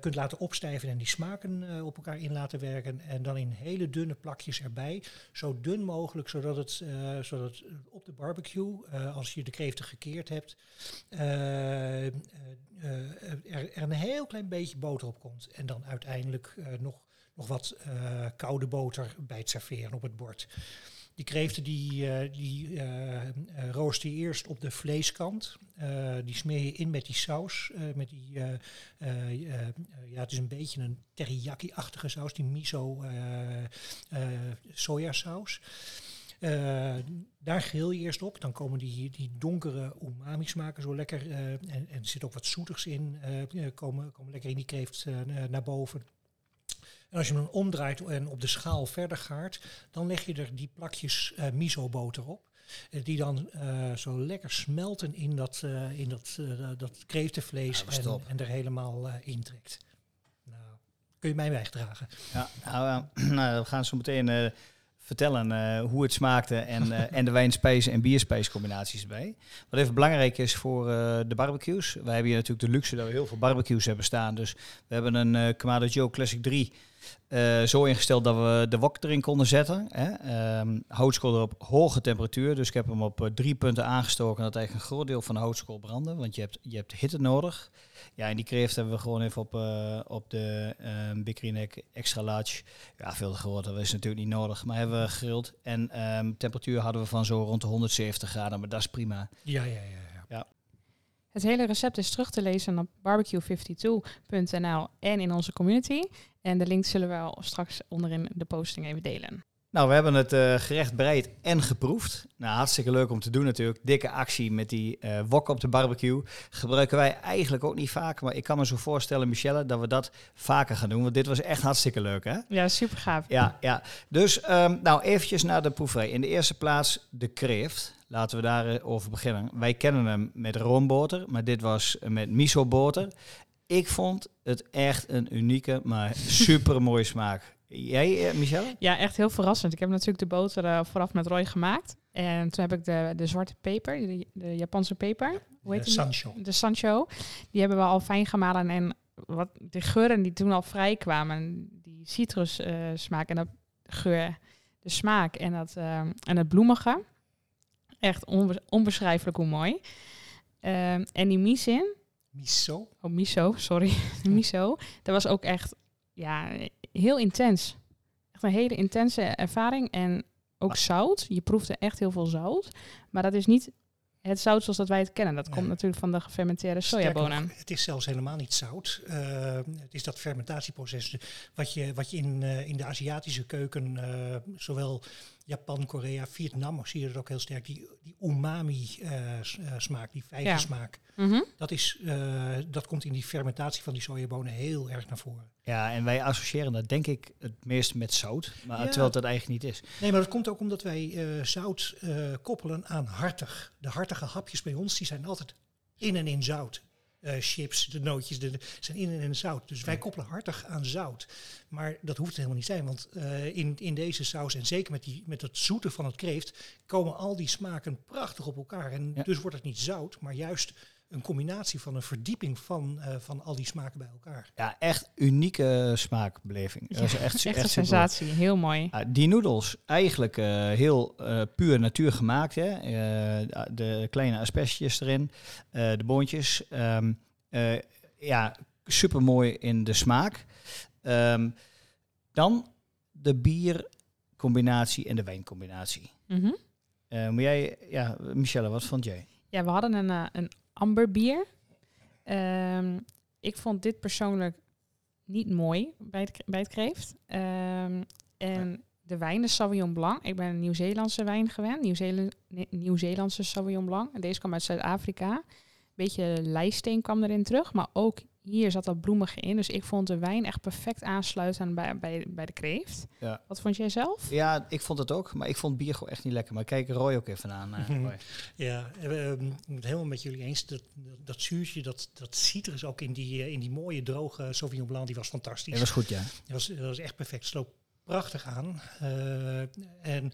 D: kunt laten opstijven en die smaken op elkaar in laten werken. En dan in hele dunne plakjes erbij. Zo dun mogelijk, zodat het, zodat op de barbecue, als je de kreeften gekeerd hebt, er, een heel klein beetje boter op komt. En dan uiteindelijk nog, nog wat eh, koude boter bij het serveren op het bord. Die kreeften die, eh, die rooster je eerst op de vleeskant. Die smeer je in met die saus. met die, ja, het is een beetje een teriyaki-achtige saus. Die miso sojasaus. Daar grill je eerst op. Dan komen die, die donkere umami smaken zo lekker. en, en er zit ook wat zoetigs in. eh, komen, komen lekker in die kreeft naar boven. En als je hem dan omdraait en op de schaal verder gaart, dan leg je er die plakjes eh miso-boter op. eh, die dan eh, zo lekker smelten in dat, eh, in dat, dat kreeftenvlees
A: Ja,
D: en, en er helemaal intrekt. Nou, kun je mij wegdragen?
A: Ja, nou, nou, we gaan zo meteen vertellen hoe het smaakte en, en de wijnspijs en bierspijs combinaties erbij. Wat even belangrijk is voor de barbecues. Wij hebben hier natuurlijk de luxe dat we heel veel barbecues hebben staan. Dus we hebben een Kamado Joe Classic 3 eh, zo ingesteld dat we de wok erin konden zetten. Hè. Ehm, houtskool erop hoge temperatuur. Dus ik heb hem op eh, drie punten aangestoken. Dat eigenlijk een groot deel van de houtskool brandde. Want je hebt, je hebt hitte nodig. Ja, en die kreeft hebben we gewoon even op, eh, op de um, extra large. Ja, veel te groot, dat is natuurlijk niet nodig. Maar hebben we gegrild. En ehm, temperatuur hadden we van zo rond de 170 graden. Maar dat is prima.
D: Ja, ja, ja.
B: Het hele recept is terug te lezen op barbecue52.nl en in onze community. En de link zullen we al straks onderin de posting even delen.
A: Nou, we hebben het eh, gerecht bereid en geproefd. Nou, hartstikke leuk om te doen natuurlijk. Dikke actie met die eh wok op de barbecue. Gebruiken wij eigenlijk ook niet vaak. Maar ik kan me zo voorstellen, Michelle, dat we dat vaker gaan doen. Want dit was echt hartstikke leuk, hè?
B: Ja, super gaaf.
A: Ja, ja. Dus ehm, nou eventjes naar de proeverij. In de eerste plaats de kreeft. Laten we daarover beginnen. Wij kennen hem met roomboter, maar dit was met miso-boter. Ik vond het echt een unieke, maar super mooie smaak. Jij, eh, Michelle?
B: Ja, echt heel verrassend. Ik heb natuurlijk de boter eh, vooraf met Roy gemaakt. En toen heb ik de, de zwarte peper, de, de Japanse peper, hoe heet die?
D: Sancho.
B: De Sancho. Die hebben we al fijn gemalen. En wat de geuren die toen al vrij kwamen, die citrus eh, smaak en dat geur, de smaak en, dat, en het bloemige. Echt onbe- onbeschrijfelijk hoe mooi. Ehm, en die misin,
D: Miso.
B: oh miso, sorry, miso, dat was ook echt ja, heel intens. Echt een hele intense ervaring en ook zout. Je proefde echt heel veel zout, maar dat is niet het zout zoals dat wij het kennen. Dat
D: Nee.
B: komt natuurlijk van de gefermenteerde sojabonen.
D: nog, het is zelfs helemaal niet zout. Eh, het is dat fermentatieproces wat je, wat je in, eh, in de Aziatische keuken, eh, zowel Japan, Korea, Vietnam, zie je dat ook heel sterk, die, die umami-smaak, die vijgensmaak.
B: Mhm.
D: Dat, is, eh, dat komt in die fermentatie van die sojabonen heel erg naar voren.
A: Ja, en wij associëren dat denk ik het meest met zout. Maar
D: Ja.
A: terwijl het dat eigenlijk niet is.
D: Nee, maar dat komt ook omdat wij eh, zout eh, koppelen aan hartig. De hartige hapjes bij ons, die zijn altijd in en in zout. Eh, chips, de nootjes, de, de- zijn in en zout. Dus wij koppelen hartig aan zout. Maar dat hoeft helemaal niet zijn, want eh, in, in deze saus en zeker met, die, met het zoete van het kreeft komen al die smaken prachtig op elkaar. En
A: Ja.
D: dus wordt het niet zout, maar juist een combinatie van een verdieping van, eh, van al die smaken bij elkaar.
A: Ja, echt unieke smaakbeleving. Dat is echt,
B: Echt een
A: super.
B: sensatie, heel mooi.
A: Ja, die noedels, eigenlijk eh, heel eh, puur natuur gemaakt. Hè? Eh, de kleine asperges erin, eh, de boontjes. Ehm, eh, ja, super mooi in de smaak. Ehm, dan de biercombinatie en de wijncombinatie.
B: Mhm.
A: Eh maar jij, ja, Michelle, wat vond jij?
B: Ja, we hadden een, eh, een amberbier. Ehm, ik vond dit persoonlijk niet mooi bij het, bij het kreeft. Ehm, en de wijn, de Sauvignon Blanc. Ik ben een Nieuw-Zeelandse wijn gewend. Nieuw-Zeelandse Sauvignon Blanc. En deze kwam uit Zuid-Afrika. Beetje lijsteen kwam erin terug. Maar ook hier zat dat bloemige in. Dus ik vond de wijn echt perfect aansluiten bij, bij, bij de kreeft.
A: Ja.
B: Wat vond jij zelf?
A: Ja, ik vond het ook, maar ik vond bier gewoon echt niet lekker. Maar kijk Roy ook even aan. Roy.
D: Ja, eh, ik ben het helemaal met jullie eens. Dat, dat, dat zuurtje, dat, dat citrus ook in die, eh, in die mooie droge Sauvignon Blanc, die was fantastisch.
A: Dat was goed, ja.
D: Dat was, dat was echt perfect. Sloop prachtig aan. Eh, en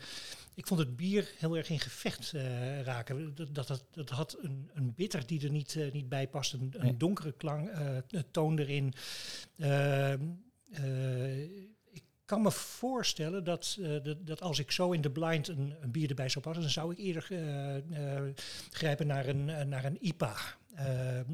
D: ik vond het bier heel erg in gevecht eh, raken. Dat, dat, dat, had een, een bitter die er niet, eh, niet bij past. Een, donkere klank, eh, toon erin. Eh, eh, ik kan me voorstellen dat, dat, dat als ik zo in de blind een, een bier erbij zou passen, dan zou ik eerder grijpen naar een, naar een IPA. Eh, eh,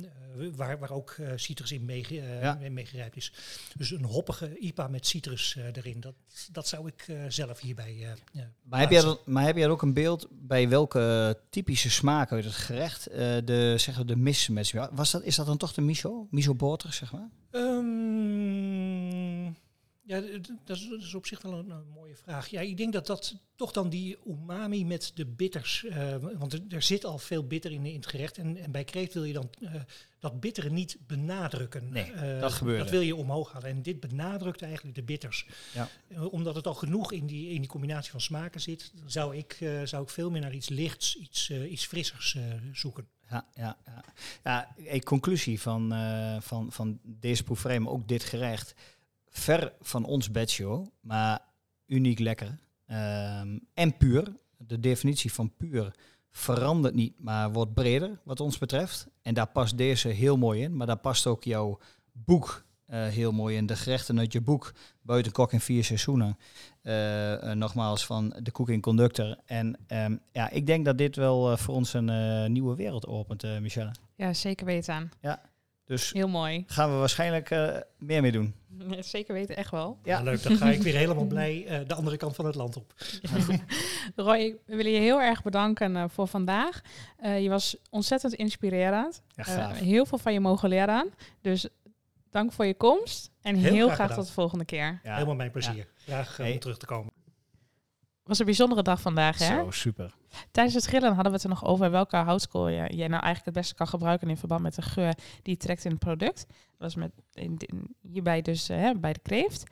D: waar, waar ook eh, citrus in eh,
A: Ja.
D: mee meegerijpt is. Dus een hoppige IPA met citrus eh, erin. Dat, dat zou ik eh, zelf hierbij. eh,
A: Maar heb, jij maar heb jij ook een beeld bij welke typische smaak uit het gerecht eh, de, zeg de mismatch was? Dat, is dat dan toch de miso? Miso boter, zeg maar?
D: Ehm, ja, dat is, dat is op zich wel een, een mooie vraag. Ja, ik denk dat dat toch dan die umami met de bitters, eh, want er, er zit al veel bitter in, in het gerecht. En, en bij kreeft wil je dan eh, dat bittere niet benadrukken.
A: Nee,
D: Eh,
A: dat gebeurde.
D: Dat wil je omhoog halen. En dit benadrukt eigenlijk de bitters.
A: Ja.
D: Eh, omdat het al genoeg in die, in die combinatie van smaken zit, zou ik, eh, zou ik veel meer naar iets lichts, iets, eh, iets frissers eh, zoeken.
A: Ja, ja, ja. ja een conclusie van, eh, van, van deze proeverij, maar ook dit gerecht. Ver van ons bedshow, maar uniek lekker. Ehm, en puur. De definitie van puur verandert niet, maar wordt breder wat ons betreft. En daar past deze heel mooi in, maar daar past ook jouw boek eh, heel mooi in. De gerechten uit je boek, Buiten Kok in vier seizoenen. Eh, eh, nogmaals van de Cooking Conductor. En ehm, ja, ik denk dat dit wel voor ons een nieuwe wereld opent, Michelle.
B: Ja, zeker weten.
A: Dus
B: Heel mooi.
A: gaan we waarschijnlijk eh, meer mee doen.
B: Zeker weten, echt wel.
A: Ja.
D: Leuk, dan ga ik weer helemaal blij eh, de andere kant van het land op.
B: Roy, we willen je heel erg bedanken eh, voor vandaag. Eh, je was ontzettend inspirerend.
A: Ja,
B: Eh, heel veel van je mogen leren. Dus dank voor je komst. En heel,
D: Heel
B: graag,
D: graag
B: tot de volgende keer.
A: ja,
D: Helemaal mijn plezier. Graag
A: Hey.
D: om terug te komen.
B: Was een bijzondere dag vandaag, hè?
A: Zo, super.
B: Tijdens het grillen hadden we het er nog over welke houtskool je, jij nou eigenlijk het beste kan gebruiken in verband met de geur die je trekt in het product. Dat was met, in, in- hierbij dus eh, hè, bij de kreeft.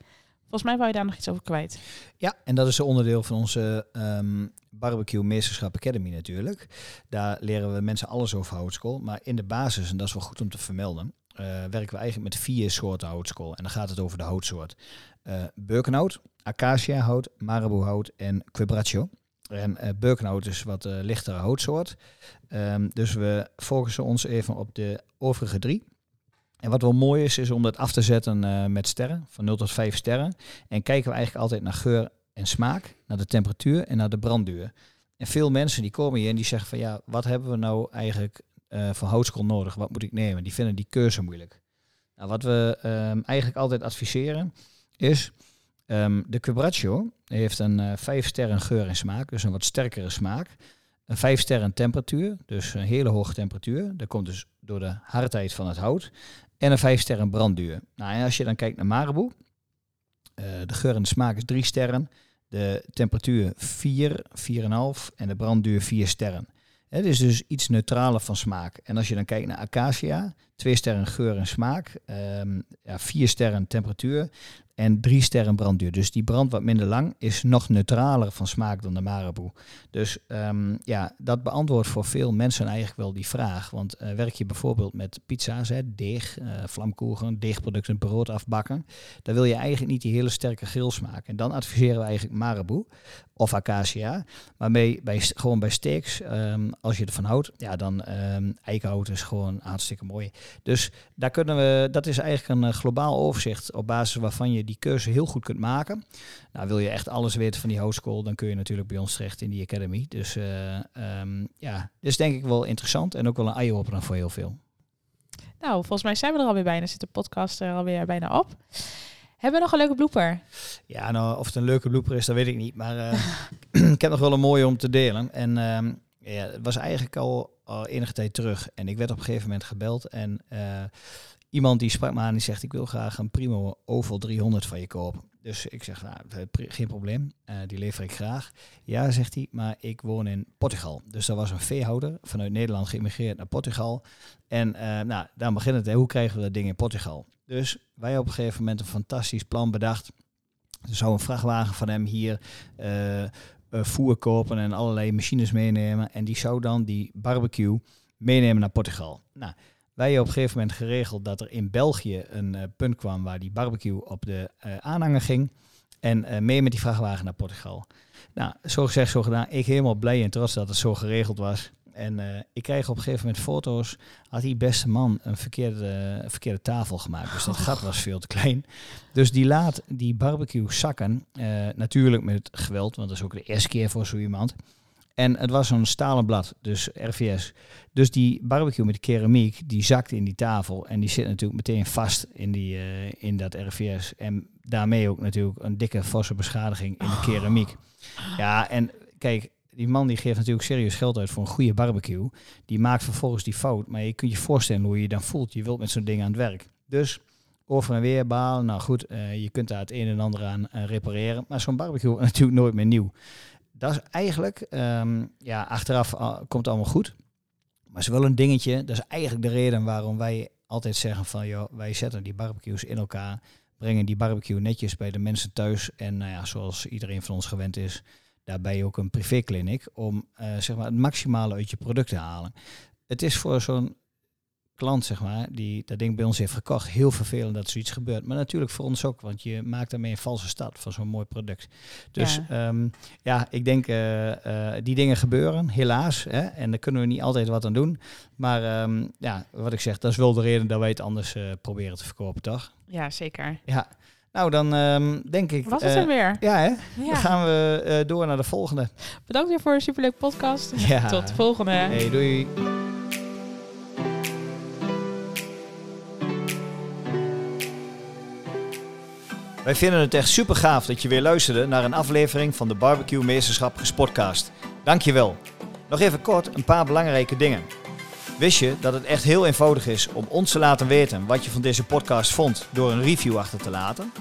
B: Volgens mij wou je daar nog iets over kwijt.
A: Ja, en dat is een onderdeel van onze ehm, Barbecue Meesterschap Academy natuurlijk. Daar leren we mensen alles over houtskool. Maar in de basis, en dat is wel goed om te vermelden, eh, werken we eigenlijk met vier soorten houtskool. En dan gaat het over de houtsoort. Eh Birkenhout, acaciahout, marabouhout en quebracho. En Birkenhout is wat eh, lichtere houtsoort. Ehm, dus we focussen ons even op de overige drie. En wat wel mooi is, is om dat af te zetten met sterren, van 0 tot 5 sterren. En kijken we eigenlijk altijd naar geur en smaak, naar de temperatuur en naar de brandduur. En veel mensen die komen hier en die zeggen van ja, wat hebben we nou eigenlijk eh van houtskool nodig? Wat moet ik nemen? Die vinden die keuze moeilijk. Nou, wat we ehm, eigenlijk altijd adviseren is ehm, de Quebracho heeft een eh 5 sterren geur en smaak, dus een wat sterkere smaak. Een 5 sterren temperatuur, dus een hele hoge temperatuur. Dat komt dus door de hardheid van het hout. En een 5 sterren brandduur. Nou, en als je dan kijkt naar Marabou, eh, de geur en smaak is 3 sterren. De temperatuur 4, 4,5 en de brandduur 4 sterren. Het is dus iets neutraler van smaak. En als je dan kijkt naar Acacia, 2 sterren geur en smaak, ehm, ja, 4 sterren temperatuur en drie sterren brandduur. Dus die brand wat minder lang is nog neutraler van smaak dan de Marabou. Dus ehm, ja, dat beantwoordt voor veel mensen eigenlijk wel die vraag. Want eh, werk je bijvoorbeeld met pizza's, hè, deeg, uh, vlamkoegen, deegproducten, brood afbakken, dan wil je eigenlijk niet die hele sterke grillsmaak. En dan adviseren we eigenlijk Marabou of acacia. Maar bij, gewoon bij steaks, ehm, als je ervan houdt, ja, dan um, eikenhout is gewoon hartstikke mooi. Dus daar kunnen we, dat is eigenlijk een uh, globaal overzicht op basis waarvan je die keuze heel goed kunt maken. Nou, wil je echt alles weten van die hostschool, dan kun je natuurlijk bij ons terecht in die academy. Dus um, ja, dus denk ik wel interessant en ook wel een eye-opener voor heel veel.
B: Nou, volgens mij zijn we er alweer bijna. Zit de podcast er alweer bijna op. Hebben we nog een leuke blooper?
A: Ja, nou, of het een leuke blooper is, dat weet ik niet. Maar uh, ik heb nog wel een mooie om te delen. En uh, ja, het was eigenlijk al, al, enige tijd terug. En ik werd op een gegeven moment gebeld. En uh, iemand die sprak me aan, die zegt, ik wil graag een Primo Oval 300 van je kopen. Dus ik zeg, nou, geen probleem, die lever ik graag. Ja, zegt hij, maar ik woon in Portugal. Dus dat was een veehouder vanuit Nederland geïmigreerd naar Portugal. En nou, daar begint het, hoe krijgen we dat ding in Portugal? Dus wij op een gegeven moment een fantastisch plan bedacht. Er zou een vrachtwagen van hem hier uh, uh, voer kopen en allerlei machines meenemen. En die zou dan die barbecue meenemen naar Portugal. Nou, wij hebben op een gegeven moment geregeld dat er in België een uh, punt kwam waar die barbecue op de aanhanger ging. En mee met die vrachtwagen naar Portugal. Nou, zo gezegd, zo gedaan. Ik helemaal blij en trots dat het zo geregeld was. En uh, ik kreeg op een gegeven moment foto's. Had die beste man een verkeerde, uh, verkeerde tafel gemaakt. Dus dat gat was veel te klein. Dus die laat die barbecue zakken. Uh, natuurlijk met geweld, want dat is ook de eerste keer voor zo iemand. En het was zo'n stalen blad, dus RVS. Dus die barbecue met de keramiek, die zakte in die tafel. En die zit natuurlijk meteen vast in, die, in dat RVS. En daarmee ook natuurlijk een dikke, forse beschadiging in de keramiek. Ja, en kijk, die man die geeft natuurlijk serieus geld uit voor een goede barbecue. Die maakt vervolgens die fout. Maar je kunt je voorstellen hoe je je dan voelt. Je wilt met zo'n ding aan het werk. Dus over en weer balen. Nou goed, uh, je kunt daar het een en ander aan uh, repareren. Maar zo'n barbecue natuurlijk nooit meer nieuw. Dat is eigenlijk, um, ja, achteraf uh, komt allemaal goed. Maar is wel een dingetje. Dat is eigenlijk de reden waarom wij altijd zeggen van, joh, wij zetten die barbecues in elkaar. Brengen die barbecue netjes bij de mensen thuis. En nou ja, zoals iedereen van ons gewend is, daarbij ook een privékliniek om uh, zeg maar het maximale uit je product te halen. Het is voor zo'n klant, zeg maar, die dat ding bij ons heeft gekocht, heel vervelend dat zoiets gebeurt. Maar natuurlijk voor ons ook, want je maakt daarmee een valse stad van zo'n mooi product. Dus ja, um, ja ik denk, uh, uh, die dingen gebeuren, helaas. Hè, en daar kunnen we niet altijd wat aan doen. Maar um, ja, wat ik zeg, dat is wel de reden dat wij het anders proberen te verkopen, toch?
B: Ja, zeker.
A: Ja. Nou, dan um, denk ik...
B: Was het er weer?
A: Ja, hè? Ja. Dan gaan we door naar de volgende.
B: Bedankt weer voor een superleuk podcast. Ja. Tot de volgende.
A: Hey, doei. Wij vinden het echt super gaaf dat je weer luisterde naar een aflevering van de Barbecue Meesterschap Gespotcast. Dankjewel. Nog even kort een paar belangrijke dingen. Wist je dat het echt heel eenvoudig is om ons te laten weten wat je van deze podcast vond door een review achter te laten?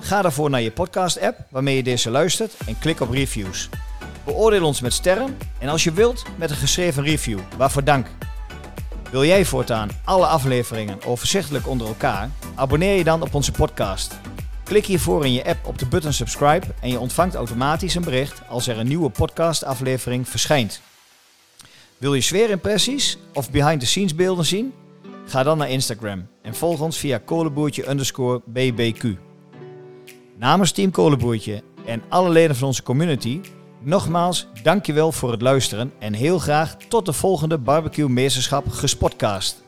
A: Ga daarvoor naar je podcast-app waarmee je deze luistert en klik op reviews. Beoordeel ons met sterren en als je wilt met een geschreven review. Waarvoor dank. Wil jij voortaan alle afleveringen overzichtelijk onder elkaar? Abonneer je dan op onze podcast. Klik hiervoor in je app op de button subscribe en je ontvangt automatisch een bericht als er een nieuwe podcastaflevering verschijnt. Wil je sfeerimpressies of behind-the-scenes beelden zien? Ga dan naar Instagram en volg ons via kolenboertje underscore. Namens Team Kolenboertje en alle leden van onze community, nogmaals dankjewel voor het luisteren en heel graag tot de volgende Barbecue Meesterschap Gespotcast.